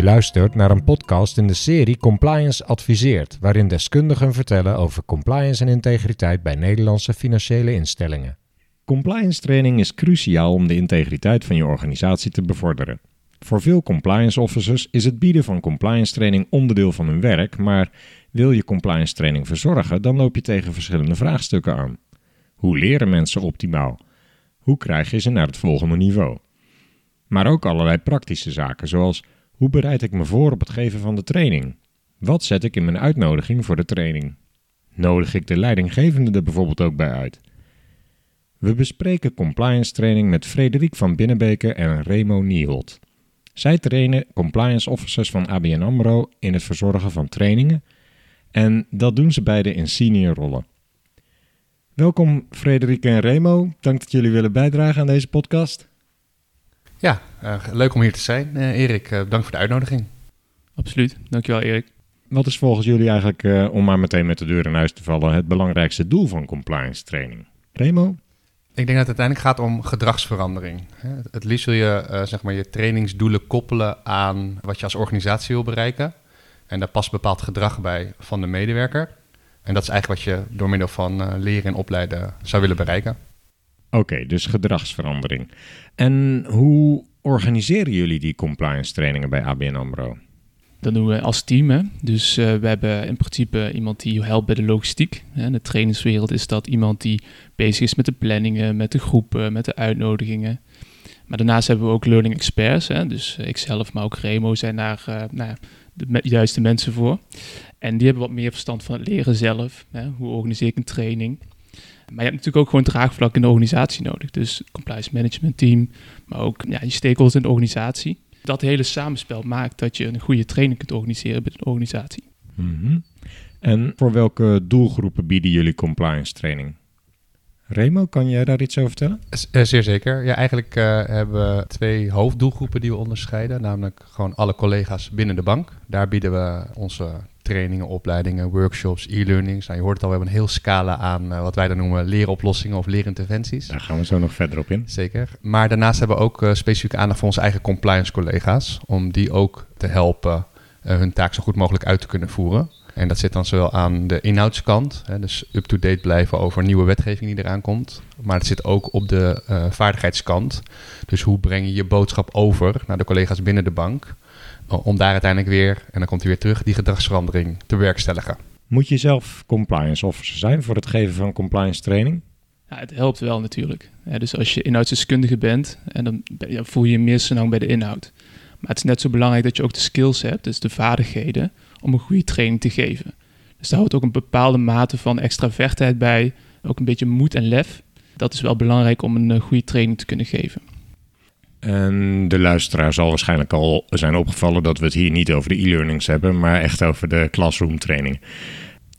Je luistert naar een podcast in de serie Compliance Adviseert, waarin deskundigen vertellen over compliance en integriteit bij Nederlandse financiële instellingen. Compliance training is cruciaal om de integriteit van je organisatie te bevorderen. Voor veel compliance officers is het bieden van compliance training onderdeel van hun werk, maar wil je compliance training verzorgen, dan loop je tegen verschillende vraagstukken aan. Hoe leren mensen optimaal? Hoe krijg je ze naar het volgende niveau? Maar ook allerlei praktische zaken, zoals hoe bereid ik me voor op het geven van de training? Wat zet ik in mijn uitnodiging voor de training? Nodig ik de leidinggevende er bijvoorbeeld ook bij uit? We bespreken compliance training met Frederik van Binnenbeke en Remo Nieholt. Zij trainen compliance officers van ABN AMRO in het verzorgen van trainingen en dat doen ze beide in senior rollen. Welkom Frederik en Remo, dank dat jullie willen bijdragen aan deze podcast. Ja, uh, leuk om hier te zijn. Uh, Erik, uh, dank voor de uitnodiging. Absoluut, dankjewel Erik. Wat is volgens jullie eigenlijk, om maar meteen met de deur in huis te vallen, het belangrijkste doel van compliance training? Remo? Ik denk dat het uiteindelijk gaat om gedragsverandering. Het liefst wil je zeg maar, je trainingsdoelen koppelen aan wat je als organisatie wil bereiken. En daar past bepaald gedrag bij van de medewerker. En dat is eigenlijk wat je door middel van leren en opleiden zou willen bereiken. Oké, dus gedragsverandering. En hoe organiseren jullie die compliance trainingen bij ABN AMRO? Dat doen we als team. Hè? Dus uh, we hebben in principe iemand die helpt bij de logistiek. In de trainingswereld is dat iemand die bezig is met de planningen, met de groepen, met de uitnodigingen. Maar daarnaast hebben we ook learning experts. Hè? Dus uh, ikzelf, maar ook Remo zijn daar uh, nou, de juiste mensen voor. En die hebben wat meer verstand van het leren zelf. Hè? Hoe organiseer ik een training? Maar je hebt natuurlijk ook gewoon draagvlak in de organisatie nodig. Dus compliance management team, maar ook ja, je stakeholders in de organisatie. Dat hele samenspel maakt dat je een goede training kunt organiseren binnen een organisatie. Mm En voor welke doelgroepen bieden jullie compliance training? Remo, kan jij daar iets over vertellen? Eh, zeer zeker. Ja, eigenlijk uh, hebben we twee hoofddoelgroepen die we onderscheiden. Namelijk gewoon alle collega's binnen de bank. Daar bieden we onze trainingen, opleidingen, workshops, e-learnings. Nou, je hoort het al, we hebben een heel scala aan uh, wat wij dan noemen leeroplossingen of leerinterventies. Daar gaan we zo nog verder op in. Zeker. Maar daarnaast hebben we ook uh, specifieke aandacht voor onze eigen compliance collega's. Om die ook te helpen uh, hun taak zo goed mogelijk uit te kunnen voeren. En dat zit dan zowel aan de inhoudskant, hè, dus up-to-date blijven over nieuwe wetgeving die eraan komt. Maar het zit ook op de vaardigheidskant. Dus hoe breng je je boodschap over naar de collega's binnen de bank om daar uiteindelijk weer, en dan komt hij weer terug, die gedragsverandering te werkstelligen. Moet je zelf compliance officer zijn voor het geven van compliance training? Ja, het helpt wel natuurlijk. Ja, dus als je inhoudsdeskundige bent, en dan voel je je meer zo bij de inhoud. Maar het is net zo belangrijk dat je ook de skills hebt, dus de vaardigheden, om een goede training te geven. Dus daar hoort ook een bepaalde mate van extravertheid bij, ook een beetje moed en lef. Dat is wel belangrijk om een eh, goede training te kunnen geven. En de luisteraar zal waarschijnlijk al zijn opgevallen dat we het hier niet over de e-learnings hebben, maar echt over de classroom training.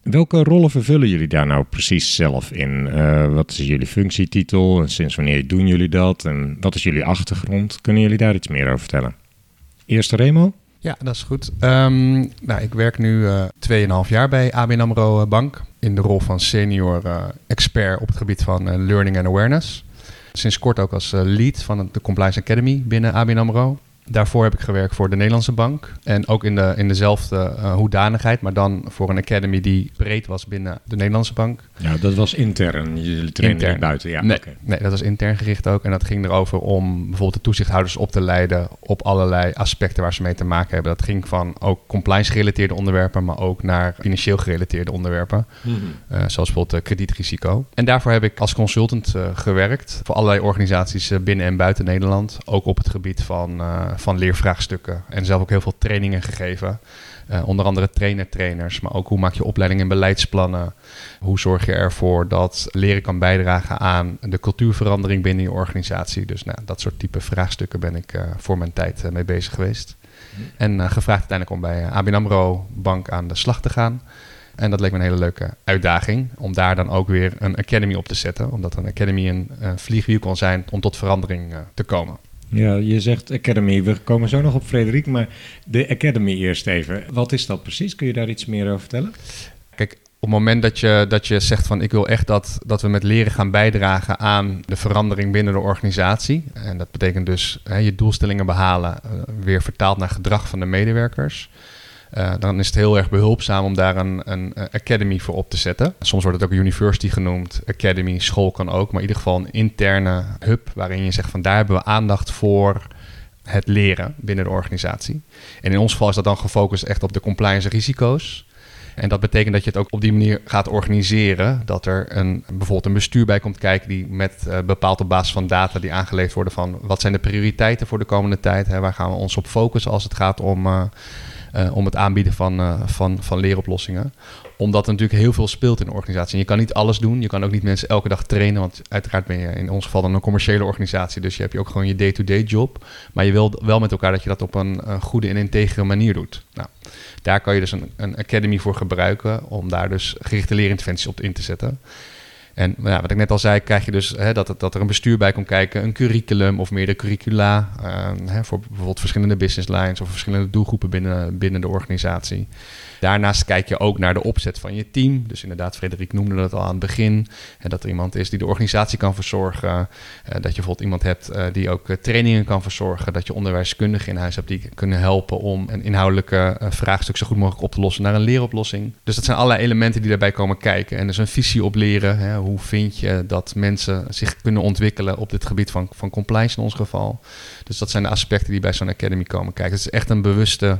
Welke rollen vervullen jullie daar nou precies zelf in? Uh, wat is jullie functietitel en sinds wanneer doen jullie dat? En wat is jullie achtergrond? Kunnen jullie daar iets meer over vertellen? Eerst Remo? Ja, dat is goed. Um, nou, ik werk nu uh, eh, 2,5 jaar bij ABN AMRO Bank in de rol van senior expert op het gebied van learning and awareness. Sinds kort ook als eh, lead van de Compliance Academy binnen ABN AMRO. Daarvoor heb ik gewerkt voor de Nederlandse Bank. En ook in, de, in dezelfde uh, hoedanigheid, maar dan voor een academy die breed was binnen de Nederlandse Bank. Ja, dat was intern. Jullie trainen intern. buiten. Ja, nee, nee, dat was intern gericht ook. En dat ging erover om bijvoorbeeld de toezichthouders op te leiden op allerlei aspecten waar ze mee te maken hebben. Dat ging van ook compliance gerelateerde onderwerpen, maar ook naar financieel gerelateerde onderwerpen. Mm -hmm. uh, zoals bijvoorbeeld uh, kredietrisico. En daarvoor heb ik als consultant gewerkt voor allerlei organisaties binnen en buiten Nederland. Ook op het gebied van van leervraagstukken. En zelf ook heel veel trainingen gegeven. Uh, onder andere trainer-trainers, maar ook hoe maak je opleidingen en beleidsplannen. Hoe zorg je ervoor dat leren kan bijdragen aan de cultuurverandering binnen je organisatie. Dus nou, dat soort type vraagstukken ben ik uh, voor mijn tijd uh, mee bezig geweest. Mhm. En gevraagd uiteindelijk om bij ABN AMRO Bank aan de slag te gaan. En dat leek me een hele leuke uitdaging om daar dan ook weer een academy op te zetten. Omdat een academy een vliegwiel kon zijn om tot verandering te komen. Ja, je zegt Academy. We komen zo nog op Frederik, maar de Academy eerst even. Wat is dat precies? Kun je daar iets meer over vertellen? Kijk, op het moment dat je, dat je zegt van ik wil echt dat, dat we met leren gaan bijdragen aan de verandering binnen de organisatie. En dat betekent dus hè, je doelstellingen behalen, uh, weer vertaald naar gedrag van de medewerkers. Uh, dan is het heel erg behulpzaam om daar een, een academy voor op te zetten. Soms wordt het ook university genoemd, academy, school kan ook, maar in ieder geval een interne hub waarin je zegt van daar hebben we aandacht voor het leren binnen de organisatie. En in ons geval is dat dan gefocust echt op de compliance risico's. En dat betekent dat je het ook op die manier gaat organiseren. Dat er een, bijvoorbeeld een bestuur bij komt kijken die met uh, bepaald op basis van data die aangeleverd worden van wat zijn de prioriteiten voor de komende tijd. Hè, waar gaan we ons op focussen als het gaat om, uh, om het aanbieden van, van, van leeroplossingen omdat er natuurlijk heel veel speelt in de organisatie. En je kan niet alles doen. Je kan ook niet mensen elke dag trainen. Want uiteraard ben je in ons geval dan een commerciële organisatie. Dus je hebt je ook gewoon je day-to-day job. Maar je wil wel met elkaar dat je dat op een, een goede en integere manier doet. Nou, daar kan je dus een, een academy voor gebruiken. Om daar dus gerichte leerinterventies op in te zetten. En ja, wat ik net al zei, krijg je dus hè, dat, dat er een bestuur bij komt kijken, een curriculum of meerdere curricula. Uh, hè, voor bijvoorbeeld verschillende business lines of verschillende doelgroepen binnen, binnen de organisatie. Daarnaast kijk je ook naar de opzet van je team. Dus inderdaad, Frederik noemde dat al aan het begin. Hè, dat er iemand is die de organisatie kan verzorgen. Uh, dat je bijvoorbeeld iemand hebt uh, die ook trainingen kan verzorgen. Dat je onderwijskundigen in huis hebt die kunnen helpen om een inhoudelijke vraagstuk zo goed mogelijk op te lossen naar een leeroplossing. Dus dat zijn allerlei elementen die daarbij komen kijken. En dus een visie op leren. Hè, hoe vind je dat mensen zich kunnen ontwikkelen op dit gebied van, van compliance in ons geval. Dus dat zijn de aspecten die bij zo'n academy komen kijken. Het is echt een bewuste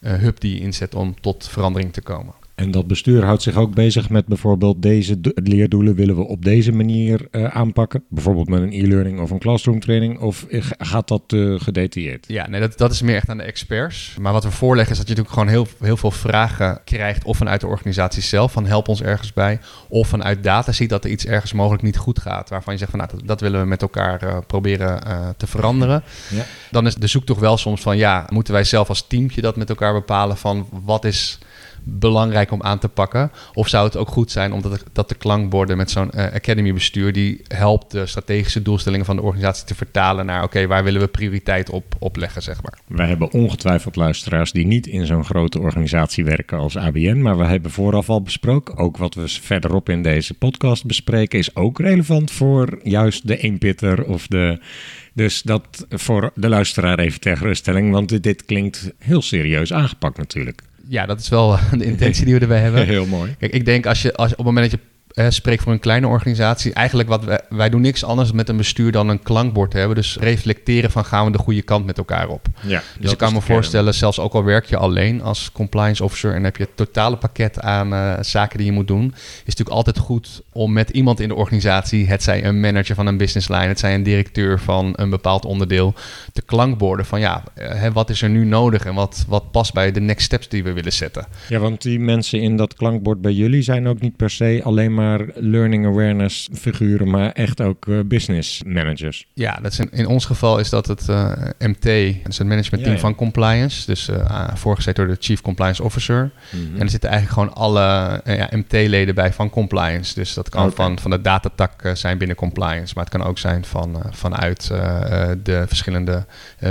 hub die je inzet om tot verandering te komen. En dat bestuur houdt zich ook bezig met bijvoorbeeld deze leerdoelen willen we op deze manier uh, aanpakken. Bijvoorbeeld met een e-learning of een classroom training. Of gaat dat uh, gedetailleerd? Ja, nee, dat, dat is meer echt aan de experts. Maar wat we voorleggen is dat je natuurlijk gewoon heel, heel veel vragen krijgt. Of vanuit de organisatie zelf, van help ons ergens bij. Of vanuit data ziet dat er iets ergens mogelijk niet goed gaat. Waarvan je zegt van nou, dat, dat willen we met elkaar uh, proberen te veranderen. Ja. Dan is de zoektocht wel soms van ja, moeten wij zelf als teamje dat met elkaar bepalen van wat is belangrijk om aan te pakken? Of zou het ook goed zijn omdat dat de klankborden met zo'n uh, academy bestuur die helpt de strategische doelstellingen van de organisatie te vertalen naar oké, waar willen we prioriteit op, op leggen, zeg maar. Wij hebben ongetwijfeld luisteraars die niet in zo'n grote organisatie werken als ABN, maar we hebben vooraf al besproken, ook wat we verderop in deze podcast bespreken, is ook relevant voor juist de eenpitter of de dus dat voor de luisteraar even ter geruststelling, want dit klinkt heel serieus aangepakt natuurlijk ja, dat is wel de intentie die we erbij hebben. Heel mooi. Kijk, ik denk als je als, op het moment dat je uh, spreek voor een kleine organisatie. Eigenlijk wat wij, wij doen niks anders met een bestuur dan een klankbord hebben. Dus reflecteren van gaan we de goede kant met elkaar op. Ja, dus ik kan me voorstellen, zelfs ook al werk je alleen als compliance officer en heb je het totale pakket aan uh, zaken die je moet doen, is het natuurlijk altijd goed om met iemand in de organisatie, het zij een manager van een business line, het zij een directeur van een bepaald onderdeel, te klankborden van ja, uh, wat is er nu nodig en wat, wat past bij de next steps die we willen zetten. Ja, want die mensen in dat klankbord bij jullie zijn ook niet per se alleen maar learning awareness figuren, maar echt ook uh, business managers. Ja, dat is in, in, ons geval is dat het uh, MT, dat is het management team ja, ja. van compliance, dus uh, voorgezet door de Chief Compliance Officer. Mm -hmm. En er zitten eigenlijk gewoon alle ja, MT-leden bij van compliance. Dus dat kan okay. van, van de datatak zijn binnen compliance, maar het kan ook zijn van, vanuit de verschillende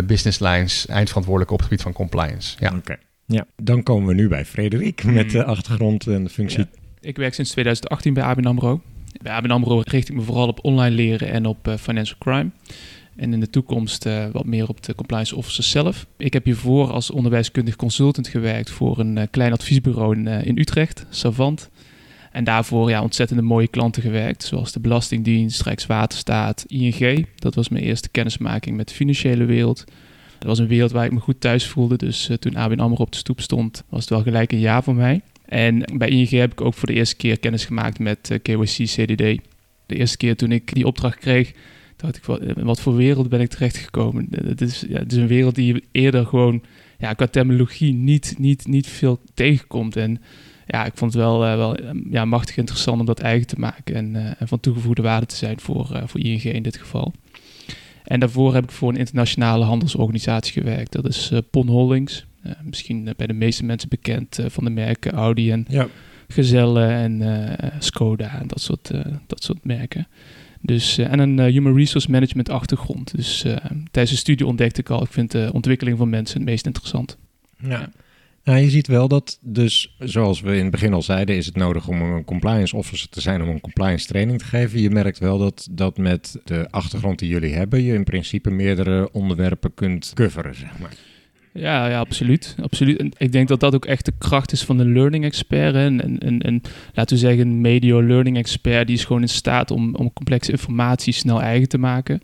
business lines, eindverantwoordelijke op het gebied van compliance. Ja. Oké. Okay. Ja, dan komen we nu bij Frederik met de achtergrond en de functie. Ja. Ik werk sinds 2018 bij ABN AMRO. Bij ABN AMRO richt ik me vooral op online leren en op uh, financial crime. En in de toekomst uh, wat meer op de compliance officer zelf. Ik heb hiervoor als onderwijskundig consultant gewerkt voor een uh, klein adviesbureau in, in, Utrecht, Savant. En daarvoor ja, ontzettende mooie klanten gewerkt, zoals de Belastingdienst, Rijkswaterstaat, ING. Dat was mijn eerste kennismaking met de financiële wereld. Dat was een wereld waar ik me goed thuis voelde, dus toen ABN AMRO op de stoep stond, was het wel gelijk een ja voor mij. En bij ING heb ik ook voor de eerste keer kennis gemaakt met uh, KYC CDD. De eerste keer toen ik die opdracht kreeg, dacht ik, wat, wat voor wereld ben ik terechtgekomen? Het is, ja, het is een wereld die je eerder gewoon ja, qua terminologie niet, niet, niet veel tegenkomt. En ja, ik vond het wel, wel ja, machtig interessant om dat eigen te maken en, en van toegevoegde waarde te zijn voor, voor ING in dit geval. En daarvoor heb ik voor een internationale handelsorganisatie gewerkt. Dat is Pon Holdings. Uh, misschien bij de meeste mensen bekend uh, van de merken Audi en ja. En Skoda en dat soort, dat soort merken. Dus, en een human resource management achtergrond. Dus tijdens de studie ontdekte ik al, ik vind de ontwikkeling van mensen het meest interessant. Ja. Nou, je ziet wel dat dus, zoals we in het begin al zeiden, is het nodig om een compliance officer te zijn om een compliance training te geven. Je merkt wel dat, dat met de achtergrond die jullie hebben, je in principe meerdere onderwerpen kunt coveren, zeg maar. Ja, ja absoluut. absoluut. En ik denk dat dat ook echt de kracht is van de learning expert. hè. En, en, en, en laten we zeggen, een medio learning expert, die is gewoon in staat om, om complexe informatie snel eigen te maken.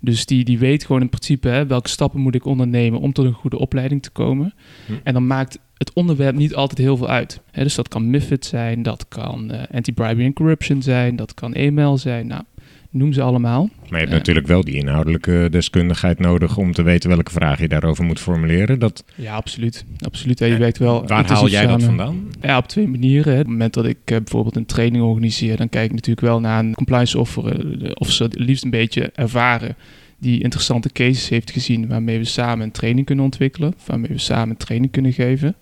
Dus die, die weet gewoon in principe hè, welke stappen moet ik ondernemen om tot een goede opleiding te komen. Hm. En dan maakt het onderwerp niet altijd heel veel uit. Hè, dus dat kan MIFID zijn, dat kan eh, anti-bribery and corruption zijn, dat kan e-mail zijn. Nou, noem ze allemaal. Maar je hebt Ja. natuurlijk wel die inhoudelijke deskundigheid nodig om te weten welke vraag je daarover moet formuleren. Dat, Ja, absoluut. absoluut. hè. Je werkt wel waar haal jij dat vandaan? Ja, op twee manieren. hè. Op het moment dat ik eh, bijvoorbeeld een training organiseer, dan kijk ik natuurlijk wel naar een compliance officer, eh, officer die liefst een beetje ervaren, die interessante cases heeft gezien waarmee we samen een training kunnen ontwikkelen, of waarmee we samen een training kunnen geven.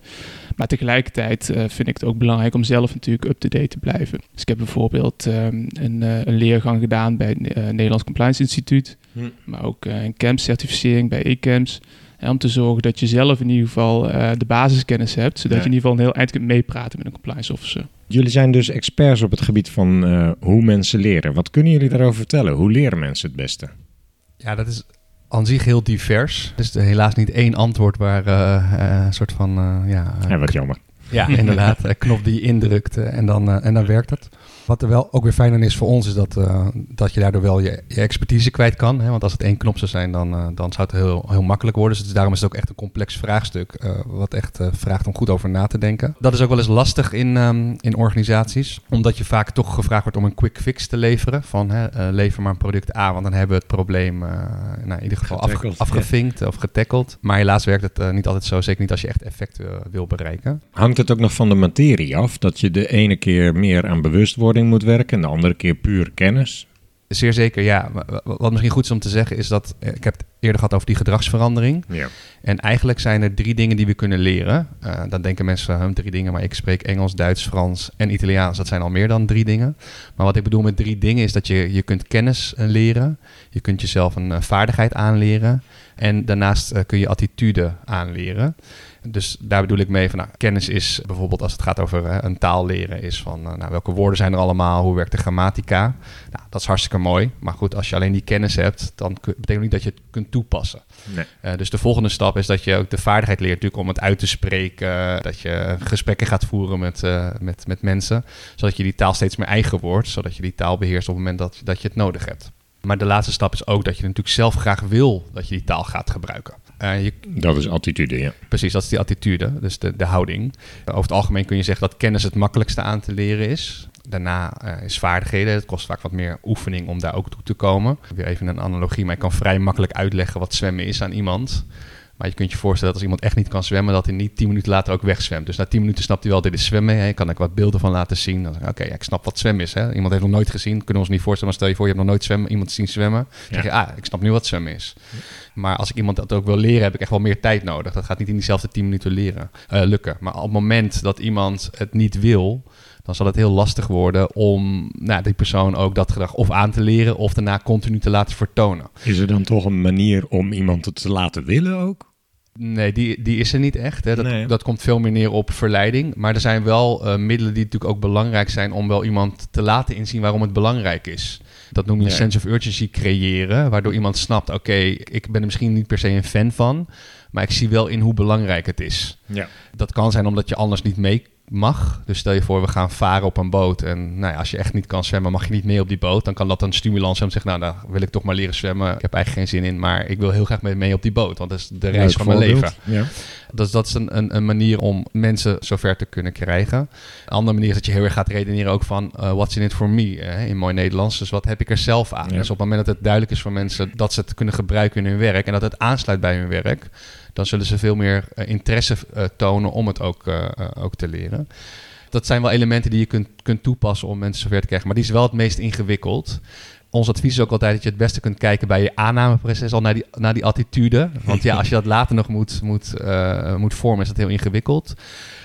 Maar tegelijkertijd eh, vind ik het ook belangrijk om zelf natuurlijk up-to-date te blijven. Dus ik heb bijvoorbeeld ehm, een, eh, een leergang gedaan bij het eh, Nederlands Compliance Instituut, Hm. maar ook een CAMS-certificering bij ECAMS. Hè, om te zorgen dat je zelf in ieder geval eh, de basiskennis hebt, zodat Ja. je in ieder geval een heel eind kunt meepraten met een compliance officer. Jullie zijn dus experts op het gebied van eh, hoe mensen leren. Wat kunnen jullie daarover vertellen? Hoe leren mensen het beste? Ja, dat is aan zich heel divers. Er is helaas niet één antwoord waar eh, eh, een soort van... eh, ja, Ja, wat jammer. Ja, inderdaad. Een knop die indrukt en, dan, en dan werkt het. Wat er wel ook weer fijn aan is voor ons, is dat, eh, dat je daardoor wel je, je expertise kwijt kan. Hè? Want als het één knop zou zijn, dan, eh, dan zou het heel, heel makkelijk worden. Dus daarom is het ook echt een complex vraagstuk, eh, wat echt vraagt om goed over na te denken. Dat is ook wel eens lastig in, ehm, in organisaties, omdat je vaak toch gevraagd wordt om een quick fix te leveren. Van hè, lever maar een product A, want dan hebben we het probleem nou, in ieder geval afge- afgevinkt of getackeld. Maar helaas werkt het niet altijd zo, zeker niet als je echt effect wil bereiken. Hangt het ook nog van de materie af? Dat je de ene keer meer aan moet werken en de andere keer puur kennis? Zeer zeker, ja. Wa- wa- Wat misschien goed is om te zeggen is dat... eh, Ik heb het eerder gehad over die gedragsverandering. Ja. En eigenlijk zijn er drie dingen die we kunnen leren. Eh, dan denken mensen, drie dingen, maar ik spreek Engels, Duits, Frans en Italiaans. Dat zijn al meer dan drie dingen. Maar wat ik bedoel met drie dingen is dat je, je kunt kennis eh, leren. Je kunt jezelf een vaardigheid aanleren. En daarnaast kun je attitude aanleren. Dus daar bedoel ik mee van, nou, kennis is bijvoorbeeld als het gaat over een taal leren, is van eh, nou, welke woorden zijn er allemaal, hoe werkt de grammatica. Nou, dat is hartstikke mooi. Maar goed, als je alleen die kennis hebt, dan betekent niet dat je het kunt toepassen. Nee. Eh, dus de volgende stap is dat je ook de vaardigheid leert natuurlijk om het uit te spreken. Dat je gesprekken gaat voeren met, eh, met, met mensen. Zodat je die taal steeds meer eigen wordt. Zodat je die taal beheerst op het moment dat, dat je het nodig hebt. Maar de laatste stap is ook dat je natuurlijk zelf graag wil dat je die taal gaat gebruiken. Eh, je, Dat is attitude, ja. Precies, dat is die attitude, dus de, de houding. Over het algemeen kun je zeggen dat kennis het makkelijkste aan te leren is. Daarna eh, is vaardigheden. Het kost vaak wat meer oefening om daar ook toe te komen. Weer even een analogie, maar ik kan vrij makkelijk uitleggen wat zwemmen is aan iemand. Maar je kunt je voorstellen dat als iemand echt niet kan zwemmen, dat hij niet tien minuten later ook wegzwemt. Dus na tien minuten snapt hij wel, dit is zwemmen. Hè. Kan ik wat beelden van laten zien. Oké, ja, ik snap wat zwemmen is. Hè. Iemand heeft nog nooit gezien. Kunnen we ons niet voorstellen. Maar stel je voor, je hebt nog nooit zwemmen, iemand zien zwemmen. Dan zeg je, ah, ik snap nu wat zwemmen is. Maar als ik iemand dat ook wil leren, heb ik echt wel meer tijd nodig. Dat gaat niet in diezelfde 10 minuten leren, eh, lukken. Maar op het moment dat iemand het niet wil, dan zal het heel lastig worden om nou, die persoon ook dat gedrag of aan te leren of daarna continu te laten vertonen. Is er dan toch een manier om iemand het te laten willen ook? Nee, die, die is er niet echt. Hè. Dat, Nee. dat komt veel meer neer op verleiding. Maar er zijn wel eh, middelen die natuurlijk ook belangrijk zijn om wel iemand te laten inzien waarom het belangrijk is. Dat noem je een Ja. sense of urgency creëren, waardoor iemand snapt: oké, ik ben er misschien niet per se een fan van, maar ik zie wel in hoe belangrijk het is. Ja. Dat kan zijn omdat je anders niet mee mag. Dus stel je voor, we gaan varen op een boot. En nou ja, als je echt niet kan zwemmen, mag je niet mee op die boot. Dan kan dat een stimulans zijn om te zeggen, nou, daar wil ik toch maar leren zwemmen. Ik heb eigenlijk geen zin in, maar ik wil heel graag mee, op die boot. Want dat is de reis van mijn leven. Ja. Dus dat is een, een, een manier om mensen zover te kunnen krijgen. Een andere manier is dat je heel erg gaat redeneren ook van... eh, what's in it for me, in mooi Nederlands. Dus wat heb ik er zelf aan? Ja. Dus op het moment dat het duidelijk is voor mensen... dat ze het kunnen gebruiken in hun werk... en dat het aansluit bij hun werk... dan zullen ze veel meer eh, interesse eh, tonen om het ook, eh, ook te leren. Dat zijn wel elementen die je kunt, kunt toepassen om mensen zover te krijgen. Maar die is wel het meest ingewikkeld. Ons advies is ook altijd dat je het beste kunt kijken bij je aannameproces al naar die, naar die attitude. Want ja, als je dat later nog moet, moet, moet vormen, is dat heel ingewikkeld.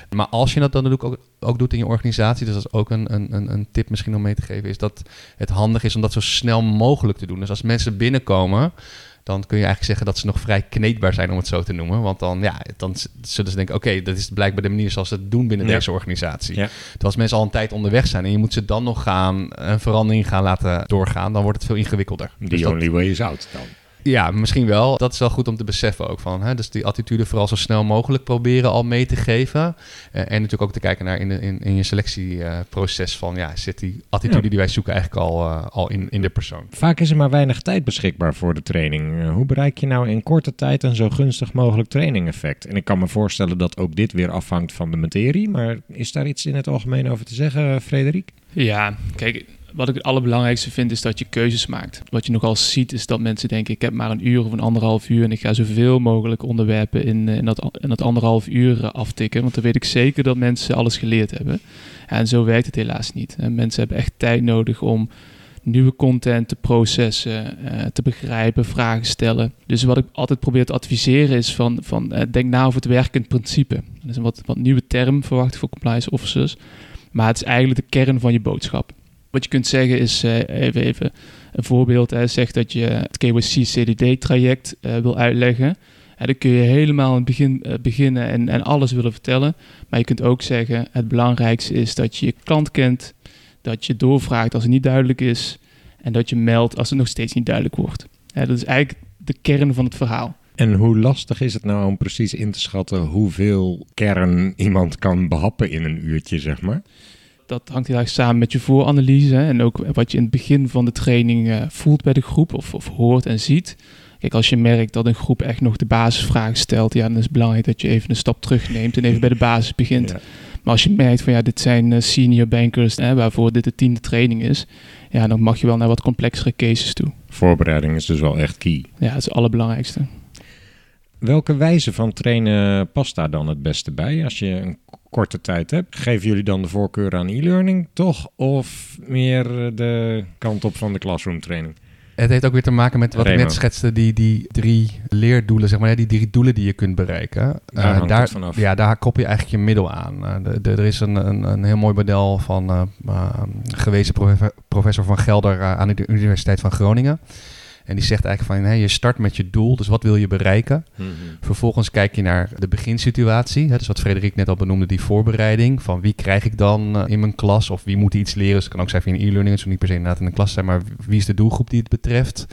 Maar als je dat dan ook, ook doet in je organisatie, dus dat is ook een, een- een tip misschien om mee te geven, is dat het handig is om dat zo snel mogelijk te doen. Dus als mensen binnenkomen, dan kun je eigenlijk zeggen dat ze nog vrij kneedbaar zijn, om het zo te noemen. Want dan, ja, dan zullen ze denken, oké, dat is blijkbaar de manier zoals ze het doen binnen Ja. deze organisatie. Ja. Terwijl als mensen al een tijd onderweg zijn en je moet ze dan nog gaan een verandering gaan laten doorgaan, dan wordt het veel ingewikkelder. The Dus dat- only way is out dan. Ja, misschien wel. Dat is wel goed om te beseffen ook van. Hè? Dus die attitude vooral zo snel mogelijk proberen al mee te geven. Eh, en natuurlijk ook te kijken naar in, de, in, in je selectieproces van... ja, zit die attitude Ja. die wij zoeken eigenlijk al, eh, al in, in de persoon. Vaak is er maar weinig tijd beschikbaar voor de training. Eh, Hoe bereik je nou in korte tijd een zo gunstig mogelijk trainingeffect? En ik kan me voorstellen dat ook dit weer afhangt van de materie. Maar is daar iets in het algemeen over te zeggen, Frederik? Ja, kijk, wat ik het allerbelangrijkste vind is dat je keuzes maakt. Wat je nogal ziet is dat mensen denken, ik heb maar een uur of een anderhalf uur en ik ga zoveel mogelijk onderwerpen in, eh, in, dat, in dat anderhalf uur eh, aftikken. Want dan weet ik zeker dat mensen alles geleerd hebben. En zo werkt het helaas niet. En mensen hebben echt tijd nodig om nieuwe content te processen, eh, te begrijpen, vragen stellen. Dus wat ik altijd probeer te adviseren is van, van eh, denk na over het werkend principe. Dat is een wat, wat nieuwe term verwacht voor compliance officers. Maar het is eigenlijk de kern van je boodschap. Wat je kunt zeggen is, eh, even, even een voorbeeld, hè, zeg dat je het KYC-CDD-traject eh, wil uitleggen. Dan kun je helemaal het begin eh, beginnen en, en alles willen vertellen. Maar je kunt ook zeggen, het belangrijkste is dat je je klant kent, dat je doorvraagt als het niet duidelijk is en dat je meldt als het nog steeds niet duidelijk wordt. Dat is eigenlijk de kern van het verhaal. En hoe lastig is het nou om precies in te schatten hoeveel kern iemand kan behappen in een uurtje, zeg maar? Dat hangt heel erg samen met je vooranalyse hè, en ook wat je in het begin van de training eh, voelt bij de groep of, of hoort en ziet. Kijk, als je merkt dat een groep echt nog de basisvragen stelt, ja, dan is het belangrijk dat je even een stap terugneemt en even bij de basis begint. Ja. Maar als je merkt van ja, dit zijn eh, senior bankers hè, waarvoor dit de tiende training is, ja, dan mag je wel naar wat complexere cases toe. Voorbereiding is dus wel echt key. Ja, dat is het allerbelangrijkste. Welke wijze van trainen past daar dan het beste bij als je een korte tijd hebt? Geven jullie dan de voorkeur aan e-learning toch? Of meer de kant op van de classroom training? Het heeft ook weer te maken met wat ik net schetste, die, die drie leerdoelen, zeg maar, die drie doelen die je kunt bereiken. Daar Eh, daar, vanaf. Ja, daar kop je eigenlijk je middel aan. Eh, de, de- er is een, een, een heel mooi model van eh, gewezen profe- professor van Gelder aan de Universiteit van Groningen. En die zegt eigenlijk van, hey, je start met je doel, dus wat wil je bereiken? Vervolgens kijk je naar de beginsituatie. Hè, dus wat Frederik net al benoemde, die voorbereiding. Van wie krijg ik dan eh, in mijn klas? Of wie moet iets leren? Dus het kan ook zijn via e-learning. Het hoeft niet per se inderdaad in de klas zijn. Maar wie is de doelgroep die het betreft?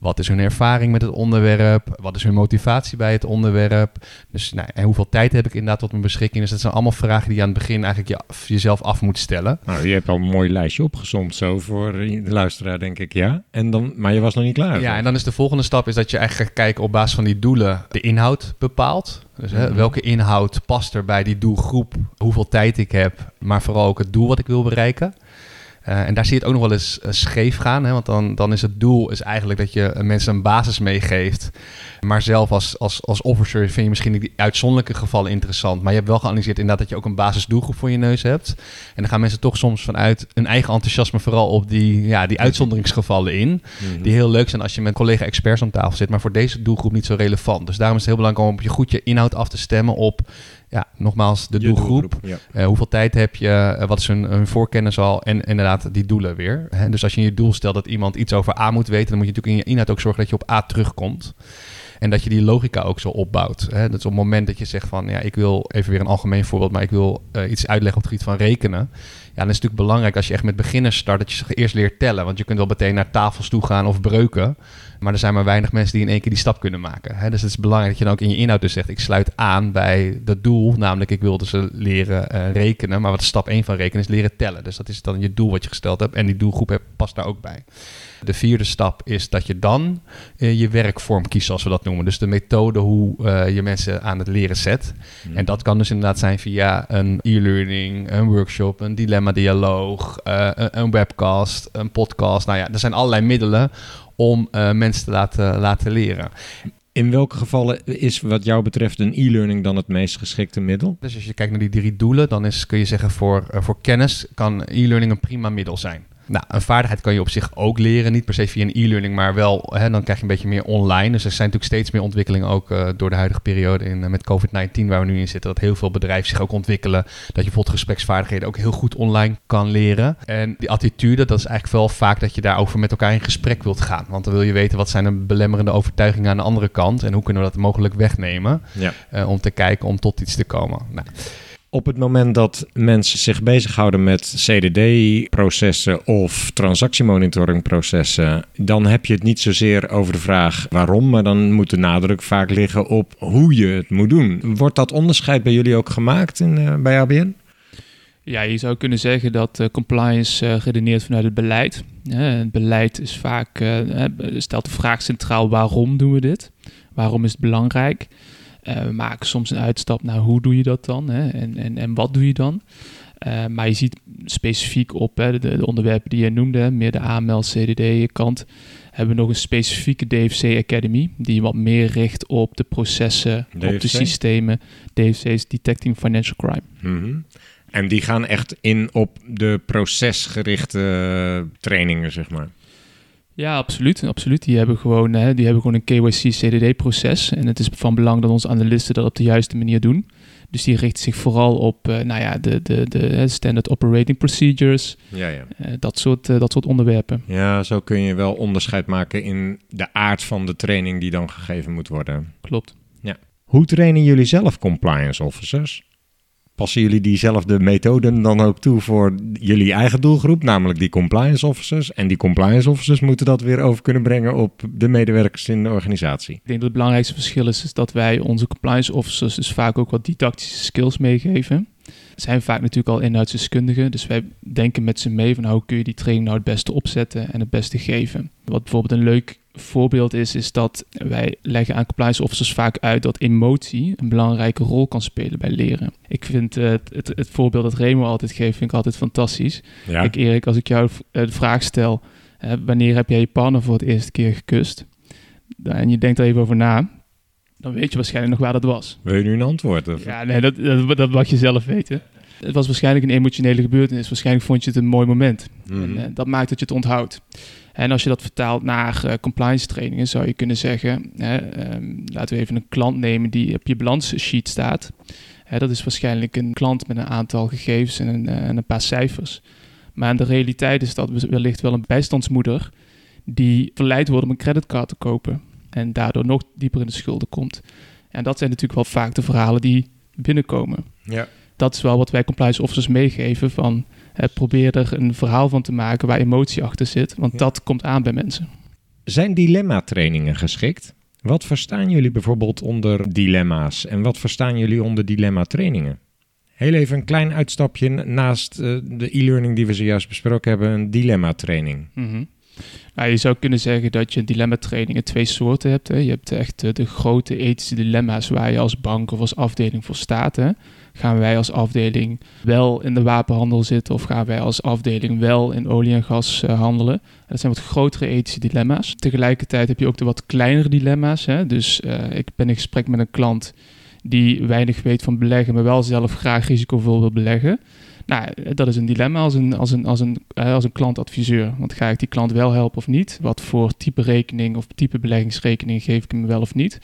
Wat is hun ervaring met het onderwerp? Wat is hun motivatie bij het onderwerp? Dus nou, en hoeveel tijd heb ik inderdaad tot mijn beschikking? Dus dat zijn allemaal vragen die je aan het begin eigenlijk je, jezelf af moet stellen. Nou, je hebt al een mooi lijstje opgezomd zo voor de luisteraar, denk ik, ja. En dan, maar je was nog niet klaar. Ja, en dan is de volgende stap is dat je eigenlijk gaat kijken op basis van die doelen de inhoud bepaalt. Dus hè, Mhm. welke inhoud past er bij die doelgroep, hoeveel tijd ik heb, maar vooral ook het doel wat ik wil bereiken. Eh, en daar zie je het ook nog wel eens eh, scheef gaan, hè, want dan, dan is het doel is eigenlijk dat je eh, mensen een basis meegeeft. Maar zelf als, als, als officer vind je misschien die uitzonderlijke gevallen interessant. Maar je hebt wel geanalyseerd inderdaad dat je ook een basisdoelgroep voor je neus hebt. En dan gaan mensen toch soms vanuit hun eigen enthousiasme vooral op die, ja, die uitzonderingsgevallen in Mhm. die heel leuk zijn als je met collega-experts aan tafel zit, maar voor deze doelgroep niet zo relevant. Dus daarom is het heel belangrijk om op je goed je inhoud af te stemmen op, ja, nogmaals, de Je doelgroep. Ja. Eh, hoeveel tijd heb je? Eh, wat is hun, hun voorkennis al? En inderdaad, die doelen weer. Hè? Dus als je in je doel stelt dat iemand iets over A moet weten, dan moet je natuurlijk in je inhoud ook zorgen dat je op A terugkomt. En dat je die logica ook zo opbouwt. Hè? Dat is op het moment dat je zegt van, ja, ik wil even weer een algemeen voorbeeld, maar ik wil eh, iets uitleggen op het gebied van rekenen. Ja, dan is het natuurlijk belangrijk als je echt met beginners start, dat je ze eerst leert tellen. Want je kunt wel meteen naar tafels toe gaan of breuken. Maar er zijn maar weinig mensen die in één keer die stap kunnen maken. Hè? Dus het is belangrijk dat je dan ook in je inhoud dus zegt, ik sluit aan bij dat doel. Namelijk, ik wil dus ze leren eh, rekenen. Maar wat stap 1 van rekenen is leren tellen. Dus dat is dan je doel wat je gesteld hebt. En die doelgroep heb- past daar ook bij. De vierde stap is dat je dan eh, je werkvorm kiest, zoals we dat noemen. Dus de methode hoe eh, je mensen aan het leren zet. En dat kan dus inderdaad zijn via een e-learning, een workshop, een dilemma-dialoog, eh, een webcast, een podcast. Nou ja, er zijn allerlei middelen om eh, mensen te laten, laten leren. In welke gevallen is wat jou betreft een e-learning dan het meest geschikte middel? Dus als je kijkt naar die drie doelen, dan is, kun je zeggen voor, eh, voor kennis kan e-learning een prima middel zijn. Nou, een vaardigheid kan je op zich ook leren. Niet per se via een e-learning, maar wel, hè, dan krijg je een beetje meer online. Dus er zijn natuurlijk steeds meer ontwikkelingen ook uh, door de huidige periode in, uh, met COVID-19 waar we nu in zitten. Dat heel veel bedrijven zich ook ontwikkelen. Dat je bijvoorbeeld gespreksvaardigheden ook heel goed online kan leren. En die attitude, dat is eigenlijk wel vaak dat je daarover met elkaar in gesprek wilt gaan. Want dan wil je weten wat zijn de belemmerende overtuigingen aan de andere kant. En hoe kunnen we dat mogelijk wegnemen. Ja. Uh, om te kijken om tot iets te komen. Nou. Op het moment dat mensen zich bezighouden met CDD-processen of transactiemonitoringprocessen, dan heb je het niet zozeer over de vraag waarom, maar dan moet de nadruk vaak liggen op hoe je het moet doen. Wordt dat onderscheid bij jullie ook gemaakt in, uh, bij ABN? Ja, je zou kunnen zeggen dat uh, compliance uh, redeneert vanuit het beleid. het beleid is vaak, stelt de vraag centraal waarom doen we dit? Waarom is het belangrijk? Uh, we maken soms een uitstap naar hoe doe je dat dan hè? En, en, en wat doe je dan. Uh, maar je ziet specifiek op hè, de, de, onderwerpen die je noemde, meer de AML, CDD kant, hebben we nog een specifieke DFC Academy, die wat meer richt op de processen, DFC? op de systemen. DFC is Detecting Financial Crime. Mm -hmm. En die gaan echt in op de procesgerichte trainingen, zeg maar. Ja, absoluut. absoluut. Die, hebben gewoon, hè, die hebben gewoon een KYC-CDD-proces. En het is van belang dat onze analisten dat op de juiste manier doen. Dus die richten zich vooral op uh, nou ja, de, de, de standard operating procedures. Ja, ja. Uh, dat, soort, uh, dat soort onderwerpen. Ja, zo kun je wel onderscheid maken in de aard van de training die dan gegeven moet worden. Klopt. Ja. Hoe trainen jullie zelf compliance officers? Passen jullie diezelfde methoden dan ook toe voor jullie eigen doelgroep, namelijk die compliance officers? En die compliance officers moeten dat weer over kunnen brengen op de medewerkers in de organisatie. Ik denk dat het belangrijkste verschil is, is dat wij onze compliance officers dus vaak ook wat didactische skills meegeven. Zijn vaak natuurlijk al inhoudsdeskundigen, dus wij denken met ze mee van hoe kun je die training nou het beste opzetten en het beste geven. Wat bijvoorbeeld een leuk voorbeeld is, is dat wij leggen aan compliance officers vaak uit dat emotie een belangrijke rol kan spelen bij leren. Ik vind uh, het, het, het, voorbeeld dat Remo altijd geeft, vind ik altijd fantastisch. Ja. Kijk Erik, als ik jou de vraag stel, uh, wanneer heb jij je partner voor het eerste keer gekust? En je denkt er even over na, dan weet je waarschijnlijk nog waar dat was. Wil je nu een antwoord? Of? Ja, nee, dat, dat, dat mag je zelf weten. Het was waarschijnlijk een emotionele gebeurtenis. Waarschijnlijk vond je het een mooi moment. Mhm. En uh, dat maakt dat je het onthoudt. En als je dat vertaalt naar uh, compliance trainingen, zou je kunnen zeggen: hè, um, laten we even een klant nemen die op je balanssheet staat. Hè, dat is waarschijnlijk een klant met een aantal gegevens en een, uh, en een paar cijfers. Maar in de realiteit is dat wellicht wel een bijstandsmoeder die verleid wordt om een creditcard te kopen. En daardoor nog dieper in de schulden komt. En dat zijn natuurlijk wel vaak de verhalen die binnenkomen. Ja. Dat is wel wat wij compliance officers meegeven van eh, probeer er een verhaal van te maken waar emotie achter zit, want ja. dat komt aan bij mensen. Zijn dilemma-trainingen geschikt? Wat verstaan jullie bijvoorbeeld onder dilemma's en wat verstaan jullie onder dilemma-trainingen? Heel even een klein uitstapje naast uh, de e-learning die we zojuist besproken hebben, een dilemma-training. Mm -hmm. Je zou kunnen zeggen dat je dilemma-trainingen twee soorten hebt. Hè. Je hebt echt uh, de grote ethische dilemma's waar je als bank of als afdeling voor staat. Hè. Gaan wij als afdeling wel in de wapenhandel zitten of gaan wij als afdeling wel in olie en gas uh, handelen? Dat zijn wat grotere ethische dilemma's. Tegelijkertijd heb je ook de wat kleinere dilemma's. Hè? Dus uh, ik ben in gesprek met een klant die weinig weet van beleggen, maar wel zelf graag risicovol wil beleggen. Nou, dat is een dilemma als een, als een, als een, uh, als een klantadviseur. Want ga ik die klant wel helpen of niet? Wat voor type rekening of type beleggingsrekening geef ik hem wel of niet?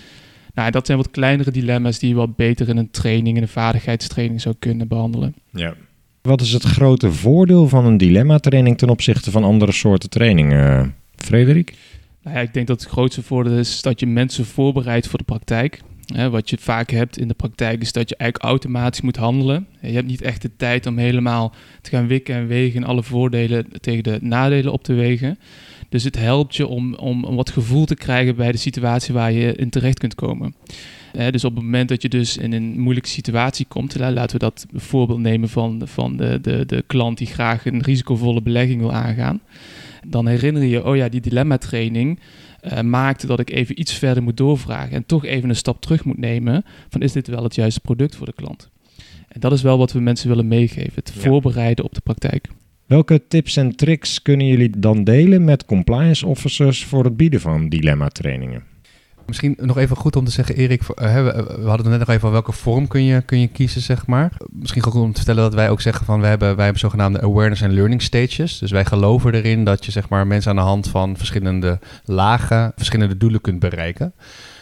Nou, dat zijn wat kleinere dilemma's die je wat beter in een training, in een vaardigheidstraining zou kunnen behandelen. Ja. Wat is het grote voordeel van een dilemma-training ten opzichte van andere soorten trainingen, Frederik? Nou ja, ik denk dat het grootste voordeel is dat je mensen voorbereidt voor de praktijk. Wat je vaak hebt in de praktijk is dat je eigenlijk automatisch moet handelen. Je hebt niet echt de tijd om helemaal te gaan wikken en wegen en alle voordelen tegen de nadelen op te wegen. Dus het helpt je om, om, om wat gevoel te krijgen bij de situatie waar je in terecht kunt komen. Dus op het moment dat je dus in een moeilijke situatie komt, laten we dat voorbeeld nemen van, van de, de, de klant die graag een risicovolle belegging wil aangaan. Dan herinner je, oh ja, die dilemma-training uh, maakte dat ik even iets verder moet doorvragen en toch even een stap terug moet nemen van is dit wel het juiste product voor de klant? En dat is wel wat we mensen willen meegeven, het ja. voorbereiden op de praktijk. Welke tips en tricks kunnen jullie dan delen met compliance officers voor het bieden van dilemma-trainingen? Misschien nog even goed om te zeggen, Erik, we hadden het net nog even over welke vorm kun je, kun je kiezen, zeg maar. Misschien goed om te vertellen dat wij ook zeggen van, wij hebben, wij hebben zogenaamde awareness en learning stages. Dus wij geloven erin dat je zeg maar mensen aan de hand van verschillende lagen verschillende doelen kunt bereiken.